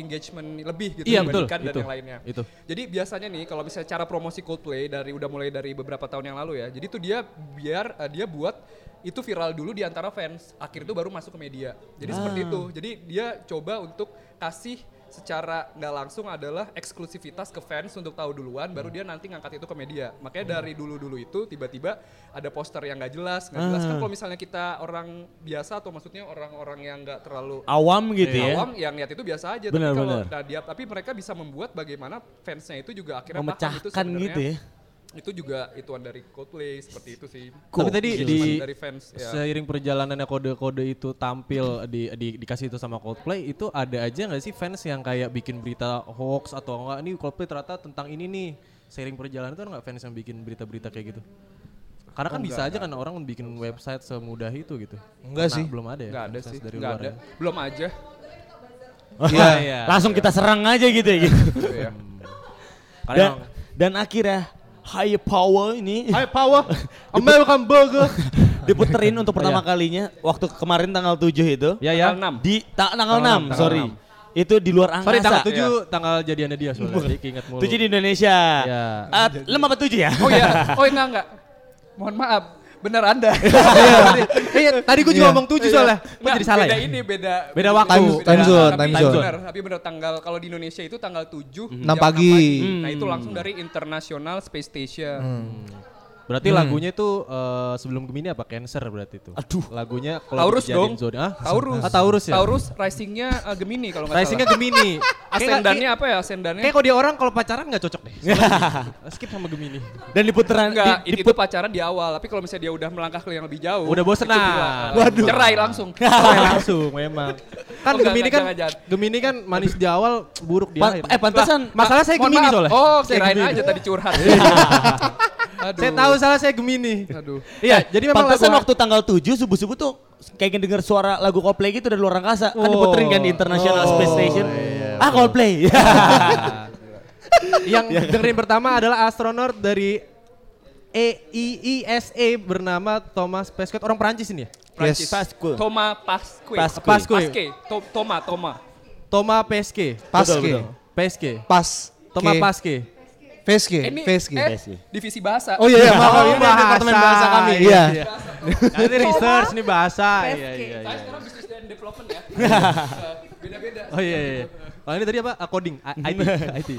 engagement lebih gitu Iya, betul. dibandingkan dan Itu. yang lainnya. Itu. Jadi biasanya nih kalau misalnya cara promosi Coldplay dari udah mulai dari beberapa tahun yang lalu ya. Jadi tuh dia biar uh, dia buat itu viral dulu di antara fans. Akhir itu baru masuk ke media. Jadi seperti itu. Jadi dia coba untuk kasih secara nggak langsung adalah eksklusivitas ke fans untuk tahu duluan baru dia nanti ngangkat itu ke media. Makanya dari dulu dulu itu tiba-tiba ada poster yang nggak jelas nggak jelas. Kan kalau misalnya kita orang biasa atau maksudnya orang-orang yang nggak terlalu Awam gitu ya. awam yang lihat itu biasa aja. Benar, tapi kalau nah, dia tapi mereka bisa membuat bagaimana fansnya itu juga akhirnya paham itu Memecahkan gitu ya. Itu juga ituan dari Coldplay seperti itu sih Tapi tadi di dari fans ya. seiring perjalanannya kode-kode itu tampil di, di dikasih itu sama Coldplay itu ada aja nggak sih fans yang kayak bikin berita hoax atau enggak ini Coldplay ternyata tentang ini nih seiring perjalanan itu nggak fans yang bikin berita-berita kayak gitu? Karena kan bisa aja kan orang bikin website semudah itu gitu. Enggak Karena sih. Belum ada ya. nggak ada sih dari nggak luar ada ya. belum aja *laughs* Iya. Langsung kita serang aja gitu ya. Gitu. Gitu ya. Karena *laughs* dan, dan akhirnya High Power ini High power, *laughs* American burger. *laughs* diputerin untuk pertama Iya. kalinya waktu kemarin tanggal 7 itu. Ya ya. Tanggal 6. Di ta- tanggal, Tanggal 6, enam, sorry. tanggal Itu di luar angkasa. Sorry tanggal 7 tanggal jadiannya dia soalnya. Jadi keinget mulu. 7 di Indonesia. Iya. Ah, lima apa 7 ya? oh iya *laughs* oh enggak enggak mohon maaf benar anda Eh, *laughs* tadi gue juga Iya. ngomong 7 soalnya. Kok Nggak, jadi salah beda ya? ini beda Beda waktu. Time- time zone, tapi, time zone. benar tapi benar tanggal kalau di Indonesia itu tanggal 7 Enam pagi. nah itu langsung dari International Space Station Berarti lagunya itu eh, sebelum Gemini apa Cancer berarti itu? Aduh. Lagunya kalau Taurus dong zodiak- ah? Taurus Ah, Taurus ya? Taurus risingnya uh, Gemini kalau nggak Risingnya salah Gemini. *laughs* asendannya apa ya asendannya Kayak kalau dia orang kalau pacaran nggak cocok deh. *laughs* Skip sama Gemini. Dan diputeran Enggak, di, itu pacaran di awal, tapi kalau misalnya dia udah melangkah ke yang lebih jauh, Udah bosen itu nah. Waduh. cerai langsung. *laughs* Oh, langsung memang. Kan Oh, Gemini enggak, kan. Gemini kan manis di awal, buruk di akhir. eh pantesan Masalah saya Gemini soalnya. Oh, Saya kirain aja tadi curhat. Aduh. Saya tahu salah saya Gemini. Aduh. Iya, jadi memang pantesan lagu- waktu tanggal 7 subuh-subuh tuh kayak denger suara lagu Coldplay gitu dari luar angkasa. Kan diputerin kan di International Oh, Space Station. iya, ah Coldplay. *laughs* yang *laughs* dengerin pertama adalah astronot dari EIISA bernama Thomas Pesquet orang Perancis ini ya. Prancis. Yes. Pasque. Toma Pasque. Pasque. Pasque. Pasque. To- Toma, Toma. Thomas Pesquet. Paske. betul. Pesquet. Pas. Thomas Ke- Pasquet. Veske. Ini Veske. eh, divisi bahasa. Oh iya, iya, maaf. Oh, ini bahasa. departemen bahasa kami. Iya. Iya. *laughs* Nanti research nih bahasa. Iya case. iya Saya iya. sekarang bisnis dan development ya. Eh, *laughs* Beda-beda. Oh iya iya. Kalau ini tadi apa? Ah, coding, A- IT. IT.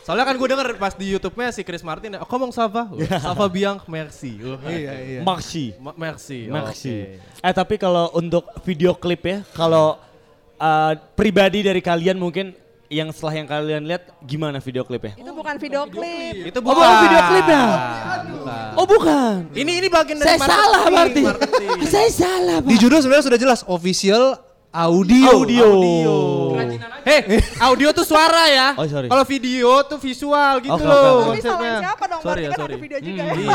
Soalnya kan gue denger pas di YouTube-nya si Chris Martin, oh ngomong Sava, *laughs* Sava Biang, merci. Wah, Iya iya. Maxi. Ma- merci. Maxi. Oke. Eh tapi kalau untuk video klip ya, kalau uh, pribadi dari kalian mungkin yang setelah yang kalian lihat gimana video klipnya? Itu bukan video klip. Itu Oh, bukan video klip ya? Bukan. Oh bukan. Ini ini bagian dari Saya salah berarti. Saya salah, Di judul sebenarnya sudah jelas official audio. Audio. Hei, audio tuh suara ya. Oh, sorry. Kalau video tuh visual gitu Oke, loh oke, oke. Tapi konsepnya. salahin siapa dong? Sorry Berarti ya, kan sorry. ada video juga ya. Iya.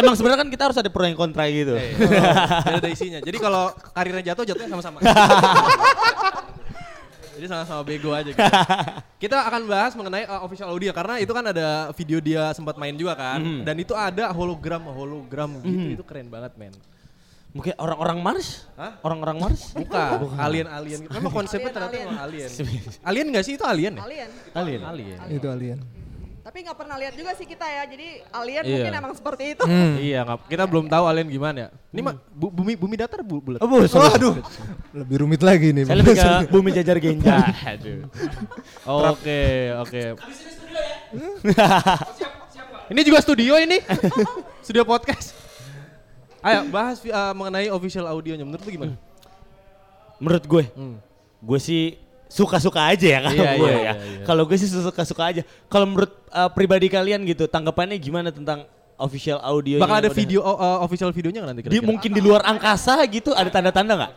Emang sebenarnya kan kita harus ada pro yang kontra gitu. *laughs* Biar ada isinya. Jadi kalau karirnya jatuh, jatuhnya sama-sama. *laughs* Jadi sama-sama bego aja gitu. *laughs* Kita akan bahas mengenai uh, official audio karena itu kan ada video dia sempat main juga kan. Dan itu ada hologram hologram gitu. Itu keren banget, men. Mungkin orang-orang Mars? Hah? Orang-orang Mars? *laughs* Bukan, alien-alien. Memang konsepnya Alien, ternyata alien. alien. Alien gak sih itu alien ya? Alien. Alien. Alien. Itu alien. Tapi nggak pernah lihat juga sih kita ya. Jadi alien Iya. mungkin emang seperti itu. *laughs* Iya, nggak- kita belum tahu alien gimana ya. Ini mah bu- bumi bumi datar bu, bulat. Oh, bu, sorry. Waduh. Lebih rumit lagi nih. Saya lebih ke bumi jajar genja. *laughs* Aduh. Oke, oke. *laughs* ini juga studio ini. studio podcast. Ayo bahas uh, mengenai official audionya. Menurut lu gimana? Menurut gue, Hmm. gue sih suka-suka aja ya kalau Iya, gue iya, ya. iya, iya. Kalau gue sih suka-suka aja. Kalau menurut uh, pribadi kalian gitu, tanggapannya gimana tentang official audio? Bakal ada video uh, official videonya nggak nanti Di, kira-kira? mungkin di luar angkasa gitu ada tanda-tanda nggak?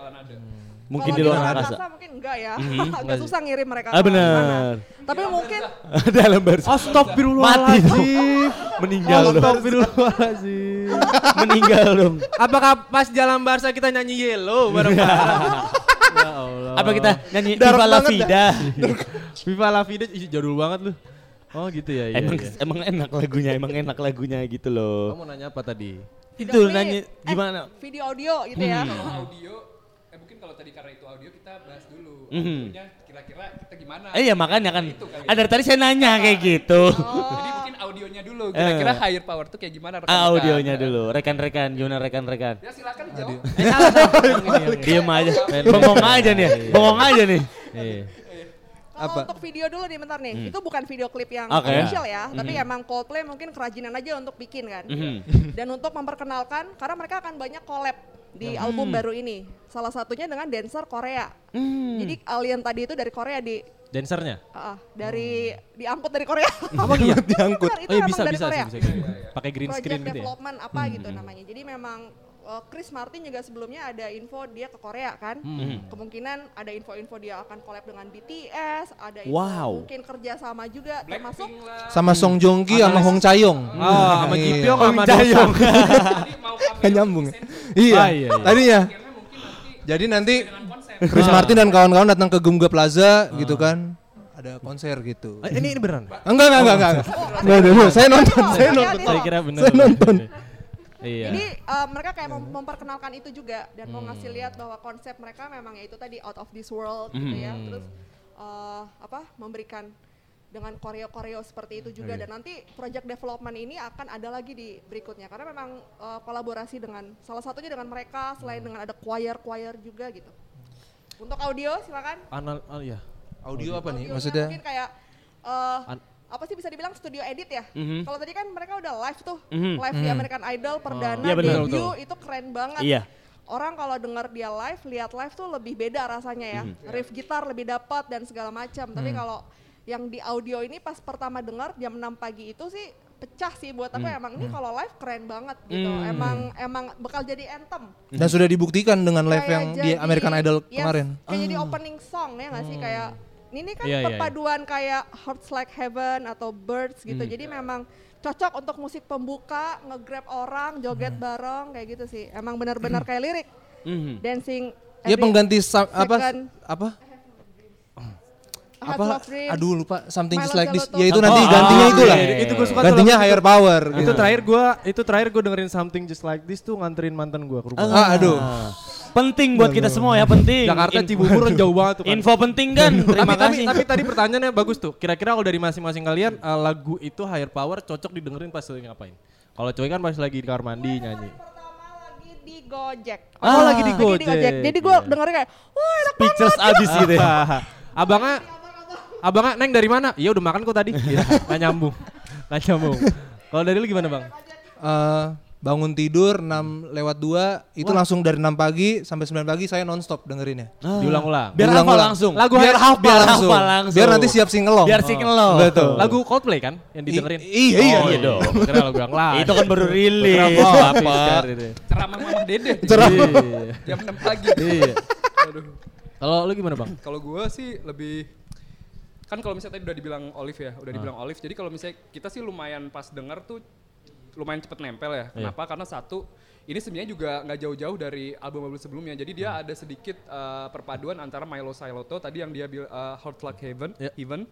Mungkin Kalau di luar angkasa. mungkin enggak ya. *laughs* Agak susah ngirim mereka. Ah benar. Tapi mungkin *laughs* Dalam bar. Astagfirullahaladzim. Meninggal dong. Astagfirullahaladzim. Meninggal dong. Apakah pas jalan Barca kita nyanyi Yellow bareng-bareng? *laughs* ya *laughs* Allah. Apa kita nyanyi Dark Viva la Vida? *laughs* Viva la Vida jadul banget lu. Oh gitu ya. Iya, emang iya. emang enak lagunya, emang enak lagunya gitu loh. Kamu nanya apa tadi? Itu video nanya eh, gimana? video audio gitu ya. Hmm. Kalau audio, eh mungkin kalau tadi karena itu audio kita bahas dulu. Audionya kira-kira kita gimana? Eh ya makanya kan. Itu kali ya. Ah, dari tadi saya nanya kayak gitu. Jadi mungkin audionya dulu. Kira-kira higher power tuh kayak gimana? rekan-rekan? Ah, audionya dulu. Rekan-rekan, gimana rekan-rekan? Ya silakan jawab. *laughs* Diam aja. Bengong aja nih. Bengong aja nih. Iya. Kalau Apa? untuk video dulu nih bentar nih. Itu bukan video klip yang Oke. official ya, tapi emang Coldplay mungkin kerajinan aja untuk bikin kan. Mhm. Dan untuk memperkenalkan karena mereka akan banyak collab di album baru ini. Salah satunya dengan dancer Korea. Jadi alien tadi itu dari Korea di Dancernya? ah, dari diangkut dari Korea. Apa *laughs* iya? Diangkut. Benar, itu Oh iya bisa dari bisa sih Korea. bisa gitu. Pakai green Project screen gitu ya. development apa gitu namanya. Jadi memang uh, Chris Martin juga sebelumnya ada info dia ke Korea kan. Kemungkinan ada info-info dia akan collab dengan BTS, ada info Wow. mungkin kerja sama juga termasuk Sama Song Joong Ki sama Hong Chayong. Ah, sama Iya. Ji Pyong sama. Tadi *laughs* mau Kan nyambung ya? Iya. Ah, iya, iya. Tadinya. Jadi nanti Chris Martin dan kawan-kawan datang ke Gumga Plaza gitu kan. Ada konser gitu. Eh, ini ini beneran. Enggak, enggak, enggak, enggak. Enggak, enggak, saya nonton, saya nonton. Saya kira bener. Saya nonton. Iya. Jadi uh, mereka kayak mem- memperkenalkan itu juga dan mau ngasih lihat bahwa konsep mereka memang ya itu tadi out of this world gitu ya. Terus uh, apa memberikan dengan koreo-koreo seperti itu juga dan nanti project development ini akan ada lagi di berikutnya karena memang uh, kolaborasi dengan salah satunya dengan mereka selain dengan ada choir-choir juga gitu. Untuk audio silakan. Anal, oh, iya. Audio apa nih? Maksudnya mungkin kayak uh, An- apa sih bisa dibilang studio edit ya? Mhm. Kalau tadi kan mereka udah live tuh, Mhm. live di American Idol perdana Iya, benar, debut itu keren banget. Iya. Orang kalau denger dia live, lihat live tuh lebih beda rasanya ya. Riff gitar lebih dapat dan segala macam. Tapi kalau yang di audio ini pas pertama dengar jam 6 pagi itu sih pecah sih buat aku emang ini kalau live keren banget gitu. Emang emang bakal jadi anthem. dan sudah dibuktikan dengan live Kayak yang di jadi- American Idol yes, kemarin. Kayak jadi opening song ya nggak sih kayak ini kan Iya, iya, iya. perpaduan kayak Hearts Like Heaven atau Birds gitu. Jadi memang cocok untuk musik pembuka, nge-grab orang, joget bareng kayak gitu sih. Emang benar-benar kayak lirik. Mhm. Dancing Ya every pengganti apa apa apa aduh lupa something My just like this ya itu nanti ah, gantinya iya, itulah iya, iya, Itu gue suka gantinya higher itu. power Itu gitu. terakhir gua itu terakhir gua dengerin something just like this tuh nganterin mantan gua ke rumah. ah aduh Penting buat kita semua ya, penting. Jakarta Cibubur kan jauh banget tuh kan. Info penting kan. Terima tapi, kasih. tapi tadi pertanyaannya bagus tuh. Kira-kira kalau dari masing-masing kalian uh, lagu itu higher power cocok didengerin pas lagi ngapain? Kalau Coy kan pas lagi di kamar mandi nyanyi. Pertama di Gojek. Oh, lagi di Lagi Gojek. Jadi gue Iya. dengernya kayak, wah enak Speechless abis gitu ya. abangnya, abangnya neng dari mana? Iya udah makan kok tadi. *laughs* Iya, Nggak nyambung, nggak nyambung. Kalau dari lu gimana bang? Eh, bangun tidur 6 lewat 2 itu langsung dari 6 pagi sampai 9 pagi saya nonstop dengerinnya. Diulang-ulang. Biar hafal Diulang-ulang. langsung. Lagu biar hafal hafal langsung. hafal langsung. Biar nanti siap singelong. Biar singelong. Betul. Lagu Coldplay kan yang didengerin? I- iya, iya. Oh, iya dong. Kira lagu yang lain. Itu kan baru rilis. Oh, apa? Ceramah Mama Dede Iya. jam 6 pagi. Iya. Aduh. Kalau lu gimana bang? Kalau gue sih lebih kan kalau misalnya tadi udah dibilang Olive ya, udah dibilang Olive. Jadi kalau misalnya kita sih lumayan pas denger tuh lumayan cepet nempel ya. Kenapa? Karena satu ini sebenarnya juga nggak jauh-jauh dari album-album sebelumnya. Jadi dia ada sedikit eh, perpaduan antara Milo Siloto tadi yang dia bil eh, Hot Like Heaven, Ya. Even.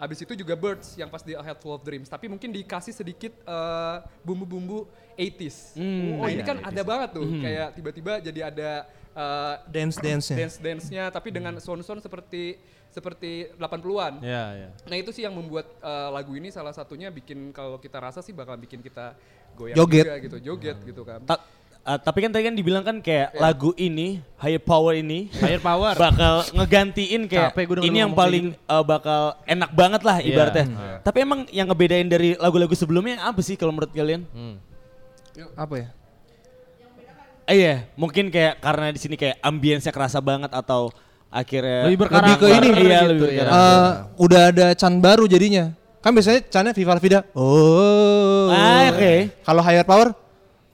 Abis itu juga Birds yang pas di A Head Full of Dreams. Tapi mungkin dikasih sedikit eh, bumbu-bumbu 80s. Hmm, oh ini iya, kan ada banget tuh. Kayak tiba-tiba jadi ada eh, Dance dance-nya. dance dance-nya tapi dengan sound-sound seperti seperti 80-an. Iya, iya. Nah, itu sih yang membuat uh, lagu ini salah satunya bikin kalau kita rasa sih bakal bikin kita goyang Joget. juga gitu, joget gitu kan. Ta- uh, tapi kan tadi kan dibilang kan kayak lagu ini higher power ini Higher power. bakal ngegantiin kayak Capek ini yang paling uh, bakal enak banget lah Iya. ibaratnya. Hmm. Tapi emang yang ngebedain dari lagu-lagu sebelumnya apa sih kalau menurut kalian? Hmm. Apa ya? Eh, iya, mungkin kayak karena di sini kayak ambience kerasa banget atau akhirnya Lebih berkarakter Lebih ke ini. Iya, gitu, lebih ya. Eh, udah ada Chan baru jadinya. Kan biasanya Channya Viva Vida. Oh. Ah, oke. Kalau Higher Power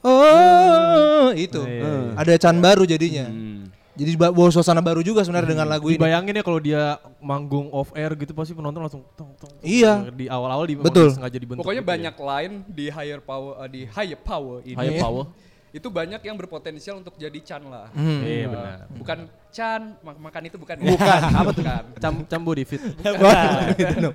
Oh, itu. Iya. Ada Chan baru jadinya. Hmm. Jadi ba- bawa suasana baru juga sebenarnya dengan lagu ini. Dibayangin ya kalau dia manggung off air gitu pasti penonton langsung tong tong. tong. Iya. Di awal-awal di Betul. sengaja dibentuk. Pokoknya gitu ya. banyak line di higher power uh, di higher power ini. Higher power. Itu banyak yang berpotensial untuk jadi Chan lah. Hmm. Iya Uh, benar. Bukan Chan, mak- makan itu bukan. Bukan. *laughs* Apa tuh? Bukan. Cam cambu di fit. Bukan.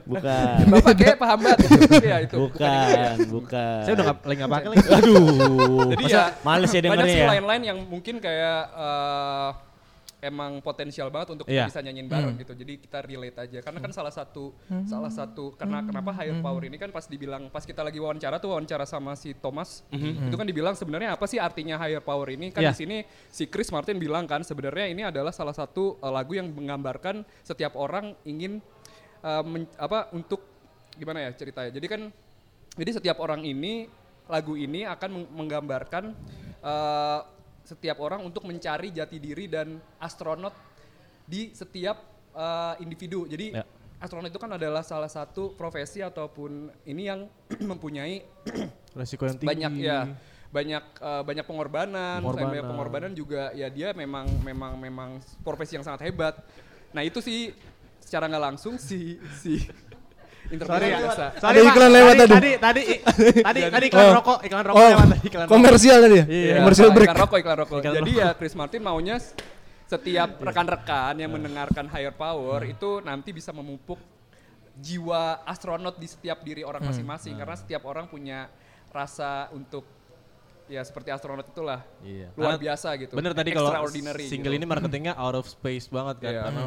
Bukan. Bapak kayak paham banget. *laughs* Iya itu. Bukan, bukan. Saya udah nggak lagi nggak pakai lagi. Aduh. Jadi Masa ya males ya banyak dengernya sih ya. line-line yang mungkin kayak eh, emang potensial banget untuk Iya. bisa nyanyiin bareng gitu. Jadi kita relate aja. Karena kan salah satu salah satu karena kenapa higher power ini kan pas dibilang pas kita lagi wawancara tuh wawancara sama si Thomas itu kan dibilang sebenarnya apa sih artinya higher power ini? Kan Iya. di sini si Chris Martin bilang kan sebenarnya ini adalah salah satu eh, lagu yang menggambarkan setiap orang ingin eh, men- apa untuk gimana ya ceritanya. Jadi kan jadi setiap orang ini lagu ini akan meng- menggambarkan eh, setiap orang untuk mencari jati diri dan astronot di setiap eh, individu. Jadi Ya. astronot itu kan adalah salah satu profesi ataupun ini yang *clears throat* mempunyai *clears throat* Resiko yang tinggi. banyak ya banyak eh, banyak pengorbanan, Pengorbanan. banyak pengorbanan juga ya dia memang memang memang profesi yang sangat hebat. Nah itu sih secara nggak langsung si si *laughs* biasa. Ada iklan lewat tadi. Tadi *laughs* tadi tadi tadi iklan Oh. rokok, iklan rokok Oh, lewat tadi iklan rokok. komersial tadi ya? Iya. Komersial Iklan- break. Iklan rokok, iklan rokok. Iklan Jadi ya Chris Martin maunya setiap rekan-rekan yang mendengarkan Higher Power itu nanti bisa memupuk jiwa astronot di setiap diri orang masing-masing karena setiap orang punya rasa untuk ya seperti astronot itulah Iya. luar Karena biasa gitu. Bener tadi kalau Extraordinary single gitu. ini marketingnya out of space banget kan Iya. karena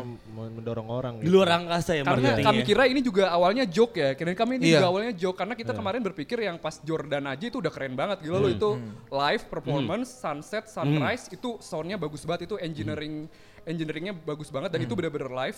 mendorong orang. Di luar angkasa ya Karena marketingnya. kami kira ini juga awalnya joke ya. Karena kami ini Iya. juga awalnya joke karena kita kemarin berpikir yang pas Jordan aja itu udah keren banget. Gila lo itu live performance, sunset, sunrise itu soundnya bagus banget itu engineering engineeringnya bagus banget dan itu bener-bener live.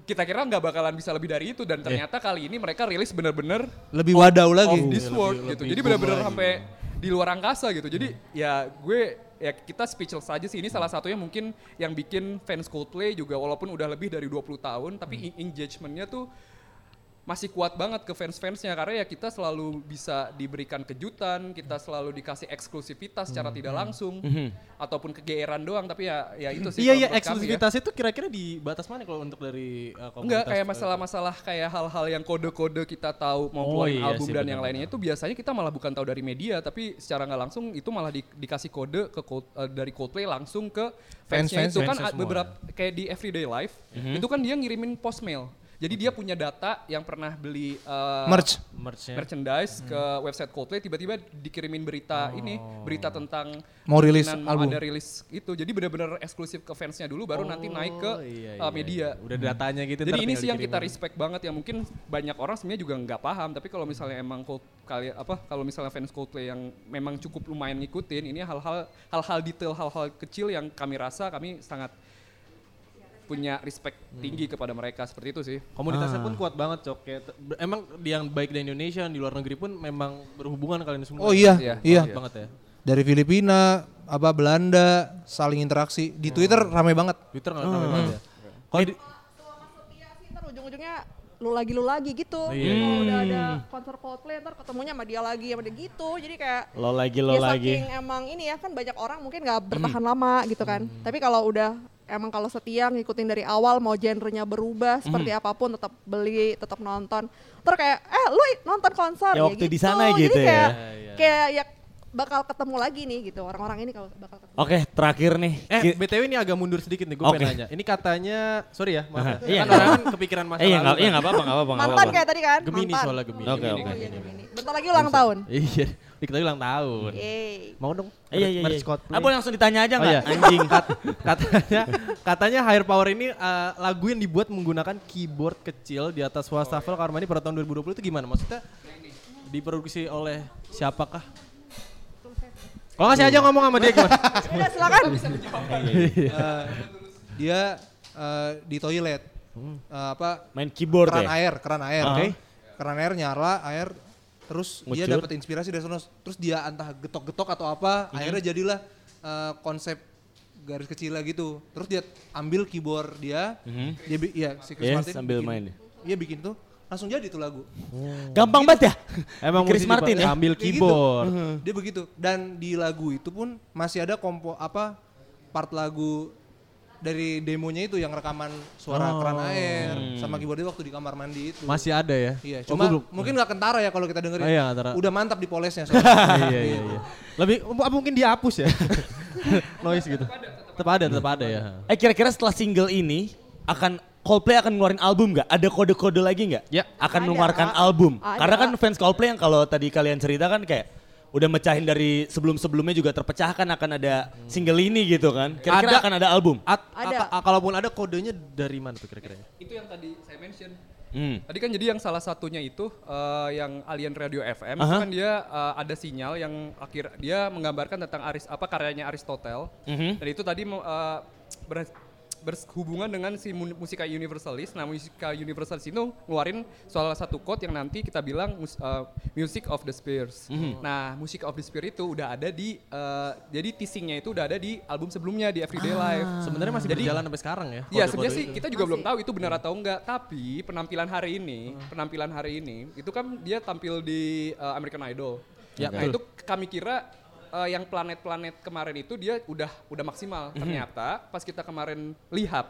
Kita kira nggak bakalan bisa lebih dari itu dan ternyata kali ini mereka rilis bener-bener Lebih wadau lagi. of this Lebih- world lebih gitu. boom Jadi benar-benar lagi. sampai di luar angkasa gitu. Jadi ya gue ya kita speechless aja sih. Ini salah satunya mungkin yang bikin fans Coldplay juga walaupun udah lebih dari 20 tahun tapi Hmm. engagementnya tuh masih kuat banget ke fans-fansnya karena ya kita selalu bisa diberikan kejutan, kita selalu dikasih eksklusivitas secara tidak langsung ataupun kegeeran doang tapi ya ya itu sih Hmm. Iya iya ya. eksklusivitas itu kira-kira di batas mana kalau untuk dari uh, komunitas? Enggak kayak masalah-masalah kayak hal-hal yang kode-kode kita tahu mau Oh iya album sih, dan yang lainnya itu biasanya kita malah bukan tahu dari media tapi secara nggak langsung itu malah di- dikasih kode ke eh, dari Coldplay langsung ke fansnya Fans-fans, itu kan fansnya a- semua. beberapa kayak di Everyday Life itu kan dia ngirimin post mail Jadi dia punya data yang pernah beli uh, Merch. Merch-nya. merchandise ke website Coldplay tiba-tiba dikirimin berita ini berita tentang Mau rilis mau album. ada rilis itu jadi benar-benar eksklusif ke fansnya dulu baru nanti naik ke iya, uh, iya, media Udah datanya gitu. jadi ini sih yang kita respect banget ya mungkin banyak orang sebenarnya juga nggak paham tapi kalau misalnya emang Cold, kali apa kalau misalnya fans Coldplay yang memang cukup lumayan ngikutin ini hal-hal hal-hal detail hal-hal kecil yang kami rasa kami sangat punya respect tinggi kepada mereka seperti itu sih Komunitasnya pun kuat banget cok. Kayak emang yang baik di Indonesia di luar negeri pun memang berhubungan kalian semua. Oh iya, Iya, iya. Kuat banget ya. Dari Filipina, apa Belanda, saling interaksi. Di Twitter rame banget. Twitter nggak rame banget ya. Kalau di, sih, ntar ujung-ujungnya lu lagi lu lagi gitu. Iya. Kalau udah ada konser Coldplay ntar ketemunya sama dia lagi sama dia gitu. Jadi kayak Lo lagi, lo ya lagi. saking emang ini ya kan banyak orang mungkin nggak bertahan lama gitu kan. Tapi kalau udah emang kalau setia ngikutin dari awal mau genrenya berubah seperti apa pun tetap beli, tetap nonton. Terus kayak eh lu nonton konser Ya waktu di gitu. sana Jadi gitu ya. kayak, Iya, kayak ya bakal ketemu lagi nih gitu orang-orang ini kalau bakal ketemu. Oke, terakhir nih. eh BTW ini agak mundur sedikit nih gue Oke. pengen nanya. Ini katanya, sorry ya maaf ya. Iya, kan orang kan kepikiran masa Eh, iya lalu kan. iya nggak apa-apa, nggak apa-apa, Mantan kayak tadi kan? Gemini Mantan. soalnya Gemini. Oke, Gemini, oke. Oh Gemini. Gemini. Bentar lagi ulang tahun. Iya, kita ulang tahun. Yeay. Mau dong? Iya, iya, iya. Coldplay. Ah, langsung ditanya aja Oh nggak? iya, anjing. Kat- katanya katanya Higher Power ini uh, lagu yang dibuat menggunakan keyboard kecil di atas wastafel kamar mandi pada tahun 2020 itu gimana? Maksudnya diproduksi oleh siapakah? Kalau nggak saya aja ngomong sama dia gimana? *laughs* Udah silakan. Eh, dia eh, di toilet. Eh, apa Main keyboard keran ya? air, keran air. Oke. Keran air nyala, air terus dia dapat inspirasi dari sana. Terus dia entah getok-getok atau apa, akhirnya jadilah eh, konsep garis kecilnya gitu. Terus dia ambil keyboard dia, dia bi- iya si Chris Iya, Martin sambil bikin- main. Iya bikin tuh, langsung jadi tuh lagu. Gampang banget ya? *laughs* Emang Chris Martin ya? ambil gitu. keyboard. Dia begitu. Dan di lagu itu pun masih ada kompo apa part lagu dari demonya itu yang rekaman suara keran air sama keyboardnya waktu di kamar mandi itu. Masih ada ya? Iya, Oh, cuma belum- mungkin nggak kentara ya kalau kita dengerin. Oh iya, kentara. Udah mantap di polesnya *laughs* soalnya. iya iya iya. Lebih apa mungkin dihapus ya? *laughs* Noise gitu. Tetap ada, tetap ada ya. Eh kira-kira setelah single ini akan Coldplay akan ngeluarin album nggak? Ada kode-kode lagi nggak? Ya. Akan Ada. mengeluarkan album. Ada. Karena kan fans Coldplay yang kalau tadi kalian cerita kan kayak udah mecahin dari sebelum-sebelumnya juga terpecahkan akan ada single ini gitu kan. Kira-kira Ada. akan ada album. At, Ada. a- a- kalaupun ada kodenya dari mana tuh kira-kira? itu yang tadi saya mention Hmm. Tadi kan jadi yang salah satunya itu eh, yang Alien Radio FM itu Aha. kan dia eh, ada sinyal yang akhir dia menggambarkan tentang Aris apa karyanya Aristotle Mhm. dan itu tadi eh, ber- berhubungan dengan si mu- musika universalis. Nah, musika universalis itu ngeluarin salah satu quote yang nanti kita bilang mus- eh, music of the spheres. Nah, music of the sphere itu udah ada di eh, jadi teasingnya itu udah ada di album sebelumnya di Everyday Life. Sebenarnya masih Jadi- berjalan sampai sekarang ya? Iya sebenarnya sih itu. kita juga belum tahu itu benar atau enggak. Tapi penampilan hari ini, penampilan hari ini itu kan dia tampil di uh, American Idol. Ya, nah itu kami kira uh, yang planet-planet kemarin itu dia udah udah maksimal. Ternyata pas kita kemarin lihat,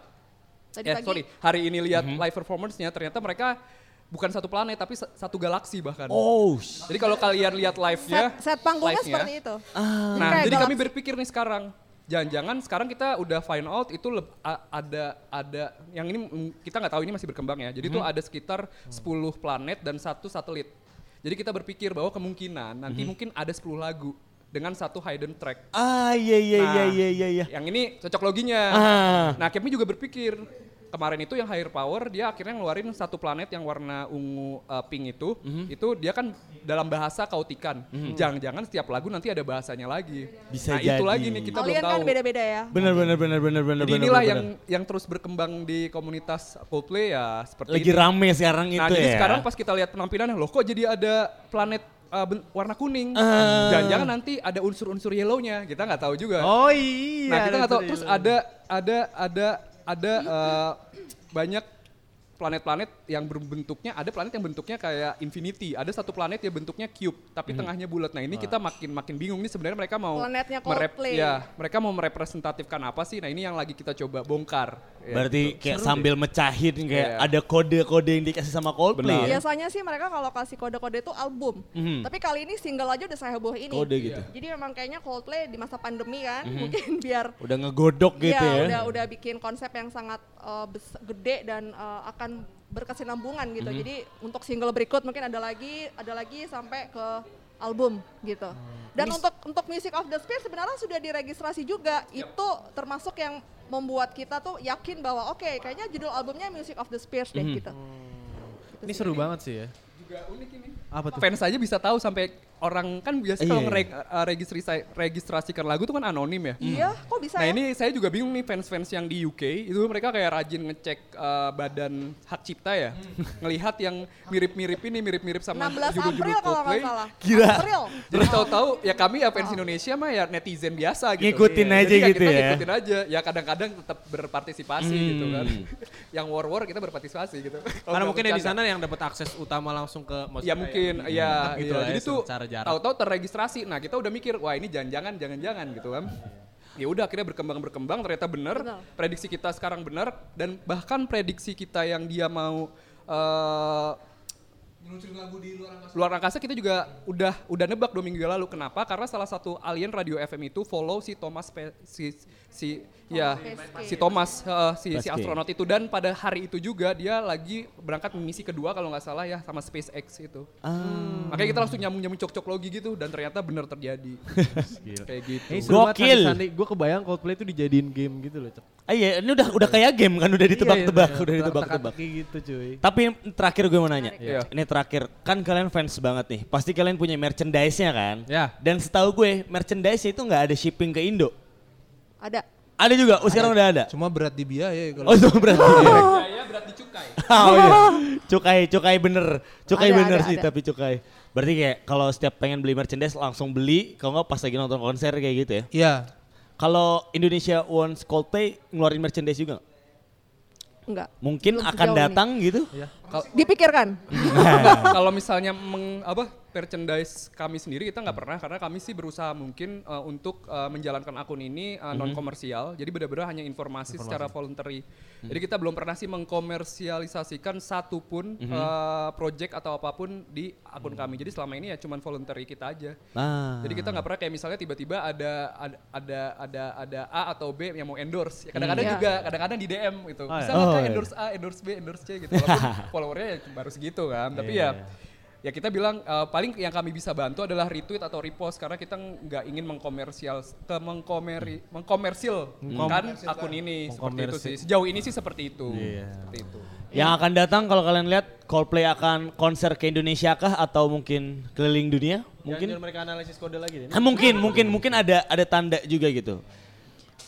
Tadi eh pagi sorry hari ini lihat live performance-nya ternyata mereka bukan satu planet tapi sa- satu galaksi bahkan. Oh, Jadi kalau kalian lihat live-nya, set, set panggungnya live-nya, seperti itu. Nah, Kayak jadi kami galaksi. berpikir nih sekarang, jangan-jangan sekarang kita udah find out itu a- ada ada yang ini kita nggak tahu ini masih berkembang ya. Jadi itu ada sekitar 10 planet dan satu satelit. Jadi kita berpikir bahwa kemungkinan nanti mungkin ada 10 lagu dengan satu hidden track. ah iya iya iya Nah, iya iya. iya. Yang ini cocok loginya. Ah. Nah, kami juga berpikir kemarin itu yang higher power dia akhirnya ngeluarin satu planet yang warna ungu uh, pink itu, Mhm. itu dia kan dalam bahasa kautikan. Jangan-jangan setiap lagu nanti ada bahasanya lagi. Bisa nah, itu jadi. lagi nih kita belum Kalian tahu. kan beda-beda ya. Bener bener bener bener bener. Jadi bener, inilah bener, yang bener. yang terus berkembang di komunitas Coldplay ya seperti lagi itu. rame sekarang Nah, itu jadi ya. sekarang pas kita lihat penampilannya, loh kok jadi ada planet uh, ben- warna kuning? Ah. Jangan-jangan nanti ada unsur-unsur yellownya, kita nggak tahu juga. Oh iya. Nah kita nggak tahu. Terus ada ada ada ada eh, banyak planet-planet yang berbentuknya ada planet yang bentuknya kayak infinity ada satu planet yang bentuknya cube tapi tengahnya bulat nah ini kita makin makin bingung nih sebenarnya mereka mau Planetnya merep- Coldplay. ya mereka mau merepresentatifkan apa sih nah ini yang lagi kita coba bongkar Ya, Berarti gitu. kayak sambil mecahin kayak Iya. ada kode-kode yang dikasih sama Coldplay Benar. ya. Biasanya sih mereka kalau kasih kode-kode itu album. Mhm. Tapi kali ini single aja udah saya heboh ini. Kode gitu. Jadi memang kayaknya Coldplay di masa pandemi kan, mungkin *laughs* biar Udah ngegodok gitu Iya, ya. udah udah bikin konsep yang sangat uh, bes- gede dan uh, akan berkesinambungan gitu. Jadi untuk single berikut mungkin ada lagi, ada lagi sampai ke album gitu. Dan untuk untuk Music of the Sphere sebenarnya sudah diregistrasi juga. Itu termasuk yang membuat kita tuh yakin bahwa oke kayaknya judul albumnya Music of the Spheres deh gitu. Ini seru banget sih ya. Juga unik ini. Apa tuh? Fans aja bisa tahu sampai orang kan biasa Iya, kalau iya. ngereg- uh, registrasi registrasikan lagu tuh kan anonim ya. Iya, kok bisa Nah ya? ini saya juga bingung nih fans-fans yang di UK itu mereka kayak rajin ngecek uh, badan hak cipta ya, ngelihat yang mirip-mirip ini mirip-mirip sama 16 judul-judul April kalau nggak salah. Gila. April. Jadi tahu-tahu ya kami ya fans Indonesia mah ya netizen biasa gitu. Ngikutin Iya. aja Jadi gitu kita ya. Ngikutin aja. Ya kadang-kadang tetap berpartisipasi Hmm. gitu kan. *laughs* yang war-war kita berpartisipasi gitu. Karena mungkin yang di sana yang dapat akses utama langsung ke Ya mungkin, ya, gitu iya. lah ya, Jadi tuh jarak. tahu-tahu terregistrasi. Nah kita udah mikir, wah ini jangan-jangan, jangan-jangan gitu kan. Ya udah akhirnya berkembang berkembang ternyata benar prediksi kita sekarang benar dan bahkan prediksi kita yang dia mau eh, luar angkasa kita juga udah udah nebak dua minggu yang lalu kenapa karena salah satu alien radio FM itu follow si Thomas Pe- si si ya Pesquet. si Thomas eh, si si Pesquet. astronot itu dan pada hari itu juga dia lagi berangkat misi kedua kalau nggak salah ya sama SpaceX itu Ah. makanya kita langsung nyambung nyambung cocok logi gitu dan ternyata benar terjadi *laughs* kayak gitu banget Gokil. Gue kebayang Coldplay itu dijadiin game gitu loh. Cep. Ah iya, ini udah udah kayak game kan udah ditebak-tebak, Iya, iya, udah iya. ditebak-tebak. Gitu cuy. Tapi terakhir gue mau nanya, Iya. ini terakhir, kan kalian fans banget nih, pasti kalian punya merchandise-nya kan? Ya. Dan setahu gue, merchandise itu nggak ada shipping ke Indo. Ada. Ada juga, oh sekarang udah ada. Cuma berat di biaya kalau Oh itu berarti. saya berat di *laughs* cukai *laughs* oh iya, *laughs* cukai, cukai bener, cukai Ada, bener ada, sih ada. tapi cukai. Berarti kayak kalau setiap pengen beli merchandise langsung beli, kalau nggak pas lagi nonton konser kayak gitu ya. Iya. Kalau Indonesia Wants Coldplay ngeluarin merchandise juga nggak? Enggak. Mungkin Belum akan datang gitu? Dipikirkan. Enggak, kalau misalnya meng, apa merchandise kami sendiri kita nggak pernah karena kami sih berusaha mungkin uh, untuk uh, menjalankan akun ini uh, non komersial jadi benar-benar hanya informasi, secara voluntary. Jadi kita belum pernah sih mengkomersialisasikan satupun uh, project atau apa pun di akun kami. Jadi selama ini ya cuman voluntary kita aja. Ah. jadi kita nggak pernah kayak misalnya tiba-tiba ada ada ada ada ada A atau B yang mau endorse. Ya kadang-kadang Hmm. juga kadang-kadang di DM gitu. Oh, bisa iya. nggak Oh, iya. endorse A endorse B endorse C gitu? Walaupun *laughs* followernya ya baru segitu kan. Tapi Iya, ya ya kita bilang eh, paling yang kami bisa bantu adalah retweet atau repost karena kita nggak ingin mengkomersial ke mengkomeri mengkomersil kan akun ini seperti itu sih sejauh ini sih seperti itu Iya. seperti itu Yang akan datang kalau kalian lihat Coldplay akan konser ke Indonesia kah atau mungkin keliling dunia? Mungkin Mungkin mereka analisis kode lagi deh. Ah, mungkin mungkin mungkin ada ada tanda juga gitu.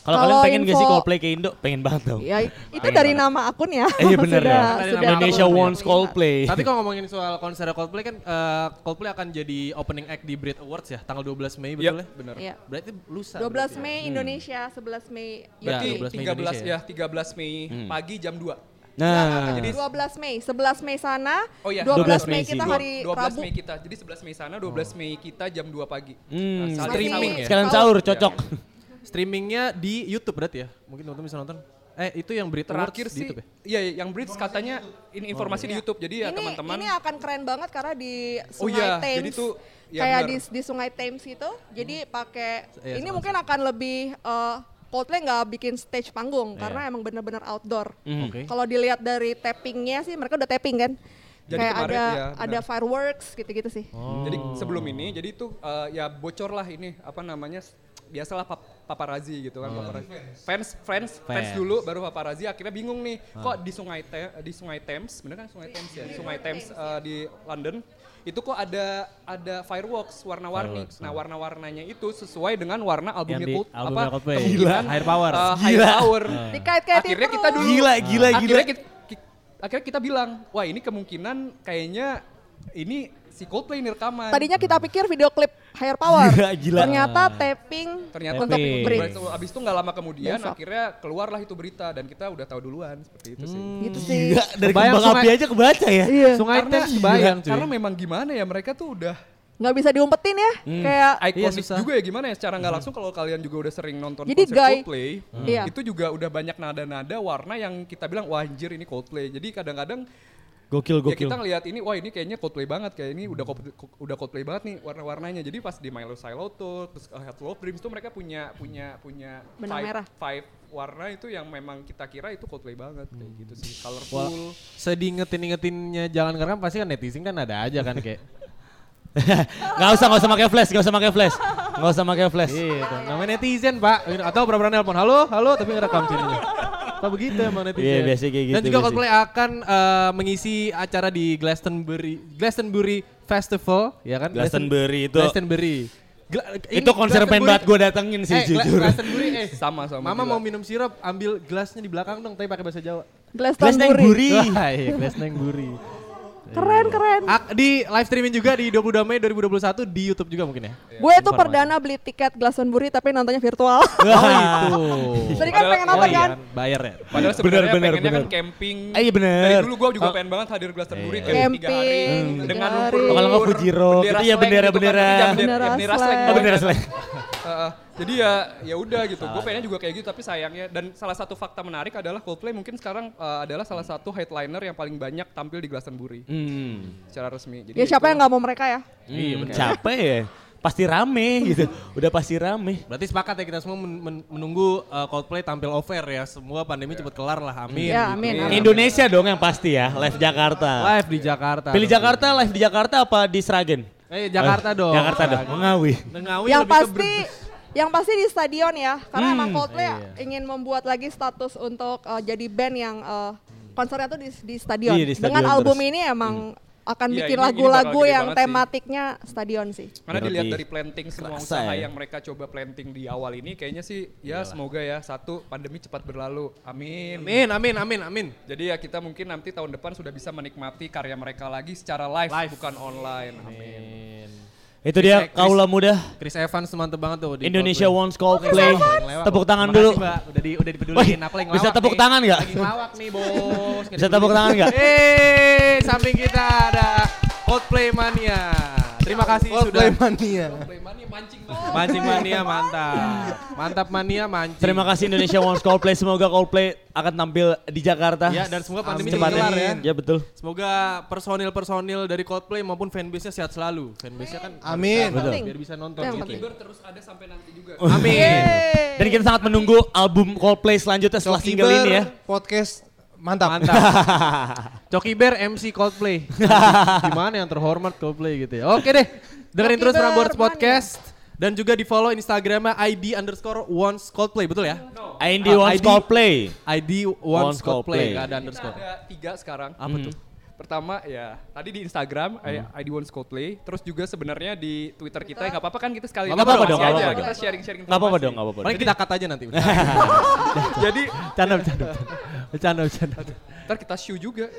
Kalau kalian pengen gak sih info- Coldplay ke Indo? Pengen banget dong. Ya itu dari banget. nama akun ya. Eh, iya bener Sudah- ya. sudah Indonesia Wants. Coldplay. Tapi kalau ngomongin soal konser Coldplay kan eh, Coldplay akan jadi opening act di Brit Awards ya tanggal 12 Mei betul ya? benar Iya. Berarti lusa. 12 berarti ya? Mei Indonesia, 11 Mei Ya, berarti 12 12 Mei 13 Indonesia ya 13 Mei pagi jam 2 Nah, jadi 12 Mei, 11 Mei sana, Oh iya, 12, 12 Mei kita hari 12 Rabu. Mei kita jadi 11 Mei sana 12 Mei kita jam 2 pagi hmm, Nah, streaming ya? sekalian sahur cocok. Streamingnya di YouTube berarti ya? Mungkin teman-teman bisa nonton. Eh itu yang Brit Awards terakhir di sih YouTube ya? iya yang Brits katanya ini informasi di Iya. YouTube jadi ya ini, teman-teman ini akan keren banget karena di Oh Sungai iya, Thames. jadi tuh, ya kayak di, di Sungai Thames itu. Jadi pakai Iya, ini sama- mungkin akan lebih eh, Coldplay nggak bikin stage panggung Iya. karena emang bener-bener outdoor. Oke. Kalau dilihat dari tappingnya sih mereka udah tapping kan. Jadi kayak kemarin, ada ya, ada fireworks gitu-gitu sih. Jadi sebelum ini, jadi itu uh, ya bocor lah ini apa namanya biasalah pap paparazi gitu kan paparazzi. Fans, fans, fans dulu baru paparazi akhirnya bingung nih kok di sungai Te- di sungai Thames, bener kan sungai Thames ya, sungai Thames uh, di London itu kok ada ada fireworks warna-warni. Nah warna-warnanya itu sesuai dengan warna albumnya di Cold, albumnya apa Coldplay. kemungkinan, Higher Power. uh, Higher Gila. Power. Dikait-kaitin Akhirnya kita dulu Gila, gila, gila. akhirnya kita, ki- akhirnya kita bilang, wah ini kemungkinan kayaknya ini si Coldplay ini rekaman. Tadinya kita pikir video klip Higher Power. Gila, gila. Ternyata tapping Ternyata untuk. Brit. Abis- itu nggak lama kemudian Besok. akhirnya keluarlah itu berita dan kita udah tahu duluan seperti itu sih. Gitu sih. Gila, dari Kebayang kembang api sungai- aja kebaca ya. Iya. Sungai Karena, Thames kebayang cuy. karena memang gimana ya mereka tuh udah Nggak bisa diumpetin ya. Kayak ikonik susah. juga ya gimana ya secara nggak langsung kalau kalian juga udah sering nonton Jadi konser guy- Coldplay Iya. itu juga udah banyak nada-nada warna yang kita bilang wah anjir ini Coldplay jadi kadang-kadang Gokil, ya gokil. kita ngelihat ini wah ini kayaknya Coldplay banget kayak ini udah udah Coldplay banget nih warna-warnanya jadi pas di Milo Siloto terus uh, Head of Dreams tuh mereka punya punya punya Benang five, merah. five warna itu yang memang kita kira itu Coldplay banget kayak gitu sih colorful Sedih ngetin-ngetinnya jangan ngerekam pasti kan netizen kan ada aja kan kayak *laughs* Gak usah, gak usah pakai flash, gak usah pakai flash. Gak usah pakai flash. gitu. Namanya netizen pak. Atau pernah nelpon halo halo tapi ngerekam sininya. Apa begitu emang netizen. Iya, biasa kayak gitu, Dan juga biasa. Coldplay akan eh, mengisi acara di Glastonbury Glastonbury Festival ya kan? Glastonbury itu- Glastonbury. Gla- ini Itu konser pengen Glastonbury- banget gue datengin sih Eh, jujur. Glastonbury eh. *laughs* sama sama Mama gila. mau minum sirup, ambil gelasnya di belakang dong, tapi pakai bahasa Jawa. Glastonbury. Wah, iya, Glastonbury. Keren keren. Ak- di live streaming juga di 22 Mei 2021 di YouTube juga mungkin ya. Gue tuh perdana beli tiket Glastonbury tapi nontonnya virtual. Oh itu. Tadi kan pengen nonton kan? Bayar ya. Padahal sebenarnya bener, pengennya kan bener. camping. Eh, iya bener. Dari dulu gue juga Oh. pengen banget hadir Glastonbury Iya. kayak tiga hari Camping, dengan tiga lumpur hari. Kalau nggak Fujiro, itu ya bendera-bendera. Bendera, Bendera bendera slang. Jadi ya ya udah gitu. Gue pengennya juga kayak gitu tapi sayangnya dan salah satu fakta menarik adalah Coldplay mungkin sekarang eh, adalah salah satu headliner yang paling banyak tampil di Glastonbury Hmm. secara resmi. Jadi Ya siapa itu- yang nggak mau mereka ya? Iya Capek ya. Pasti rame gitu. Udah pasti rame. Berarti sepakat ya kita semua men- men- menunggu uh, Coldplay tampil over ya. Semua pandemi cepat kelar lah. Amin. Ya, gitu. amin, amin. Indonesia dong yang pasti ya. Live Jakarta. Live di Jakarta. Pilih Jakarta, live di Jakarta apa di Sragen? Eh Jakarta Eh, dong. Jakarta dong. Mengawi. Ngawi yang lebih ke pasti yang pasti di stadion ya karena emang Coldplay Iya. ingin membuat lagi status untuk uh, jadi band yang uh, konsernya tuh di, di stadion. Iya, di stadion dengan album terus. ini emang akan Iya, bikin lagu-lagu yang banget sih. tematiknya stadion sih Karena Berarti dilihat dari planting semua kerasa usaha ya. yang mereka coba planting di awal ini kayaknya sih ya semoga ya satu pandemi cepat berlalu. Amin. Amin, amin, amin, amin. Jadi ya kita mungkin nanti tahun depan sudah bisa menikmati karya mereka lagi secara live, Live. bukan online. Amin. Amin. Itu dia kaula muda. Chris Evans mantep banget tuh di Indonesia Coldplay. Wants Coldplay. Tepuk tangan Makasih, dulu. Mbak. Udah di udah dipeduliin apa yang bisa tepuk nih. tangan nggak? Lagi ngelawak nih, Bos. Bisa tepuk tangan nggak? Eh, samping kita ada Coldplay Mania. Terima kasih Coldplay sudah mania. mancing mania mantap. Mantap mania mancing. Terima kasih Indonesia Wants Coldplay. Semoga Coldplay akan tampil di Jakarta. Ya, dan semoga pandemi kelar ya. Ya betul. Semoga personil-personil dari Coldplay maupun fanbase-nya sehat selalu. Fanbase-nya kan Amin. Penting. biar bisa nonton Yang gitu. penting. terus ada sampai nanti juga. Amin. Yeay. Dan kita sangat menunggu album Coldplay selanjutnya setelah single ini ya. Podcast mantap. Mantap. *laughs* Coki Bear MC Coldplay. *laughs* Gimana yang terhormat Coldplay gitu ya. Oke deh. Dengerin Coki terus Prambors Mania. Podcast. Dan juga di follow Instagramnya ID underscore once Coldplay. Betul ya? ID Wants ID. Coldplay. ID Once once Coldplay. Coldplay. Gak ada underscore. Ada tiga sekarang. Apa tuh? Pertama ya tadi di Instagram I- ID One Coldplay, terus juga sebenarnya di Twitter kita ya nggak apa-apa kan kita sekali Nggak apa-apa dong, nggak aja, apa-apa kita dong. sharing-sharing Gak apa-apa informasi. dong, gak apa-apa. Paling kita cut aja nanti. *laughs* Jadi Bercanda, bercanda. Bercanda, bercanda. ntar kita show juga.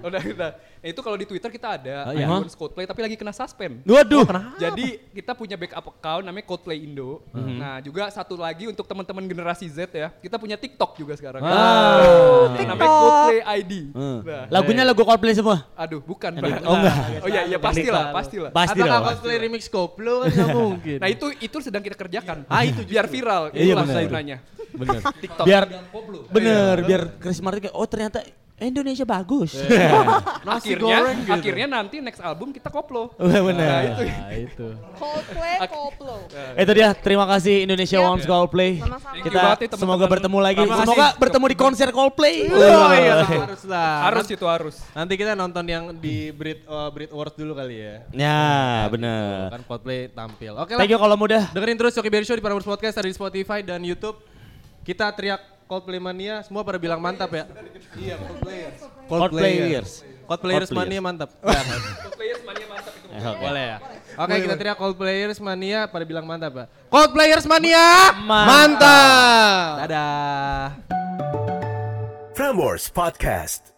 Udah kita. Nah, itu kalau di Twitter kita ada Oh, ID iya. One Coldplay tapi lagi kena suspend. Waduh. Jadi kita punya backup account namanya Coldplay Indo. Mhm. Nah juga satu lagi untuk teman-teman generasi Z ya, kita punya TikTok juga sekarang. Ah. Namanya Coldplay ID. Hmm. Nah, Lagunya lagu Coldplay semua. aduh bukan. Aduh, Bang. oh, enggak. Oh iya iya pastilah pastilah. Pasti Atau. Coldplay remix Koplo kan gak mungkin. Nah itu itu sedang kita kerjakan. Ah, itu biar viral. Iya, benar. Bener. *laughs* TikTok. Biar bener, biar Chris Martin kayak oh ternyata Indonesia bagus. *laughs* Nasi akhirnya goreng gitu. akhirnya nanti next album kita koplo. *laughs* bener. Nah, itu. Nah, itu. Coldplay, Koplo. Itu dia, terima kasih Indonesia Siap. Wants Coldplay. Sama-sama. Thank you Kita teman-teman. semoga bertemu lagi. Terima kasih. Semoga bertemu di konser Coldplay. Oh iya, *laughs* harus lah. Harus itu harus. Nanti kita nonton yang di Brit uh, Brit Awards dulu kali ya. Ya, bener. Kan Coldplay tampil. Oke lah. Thank you kalau mudah. Dengerin terus Coki Berry Show di Prambors Podcast ada di Spotify dan YouTube. Kita teriak Coldplay Mania, semua pada bilang mantap ya. Iya, Coldplayers. Coldplayers Mania mantap. *laughs* Ya, Players mania mantap itu. Boleh ya. Oke, kita teriak Coldplayers Mania pada bilang mantap ya. Coldplayers Mania, Mantap. Dadah. Prambors Podcast.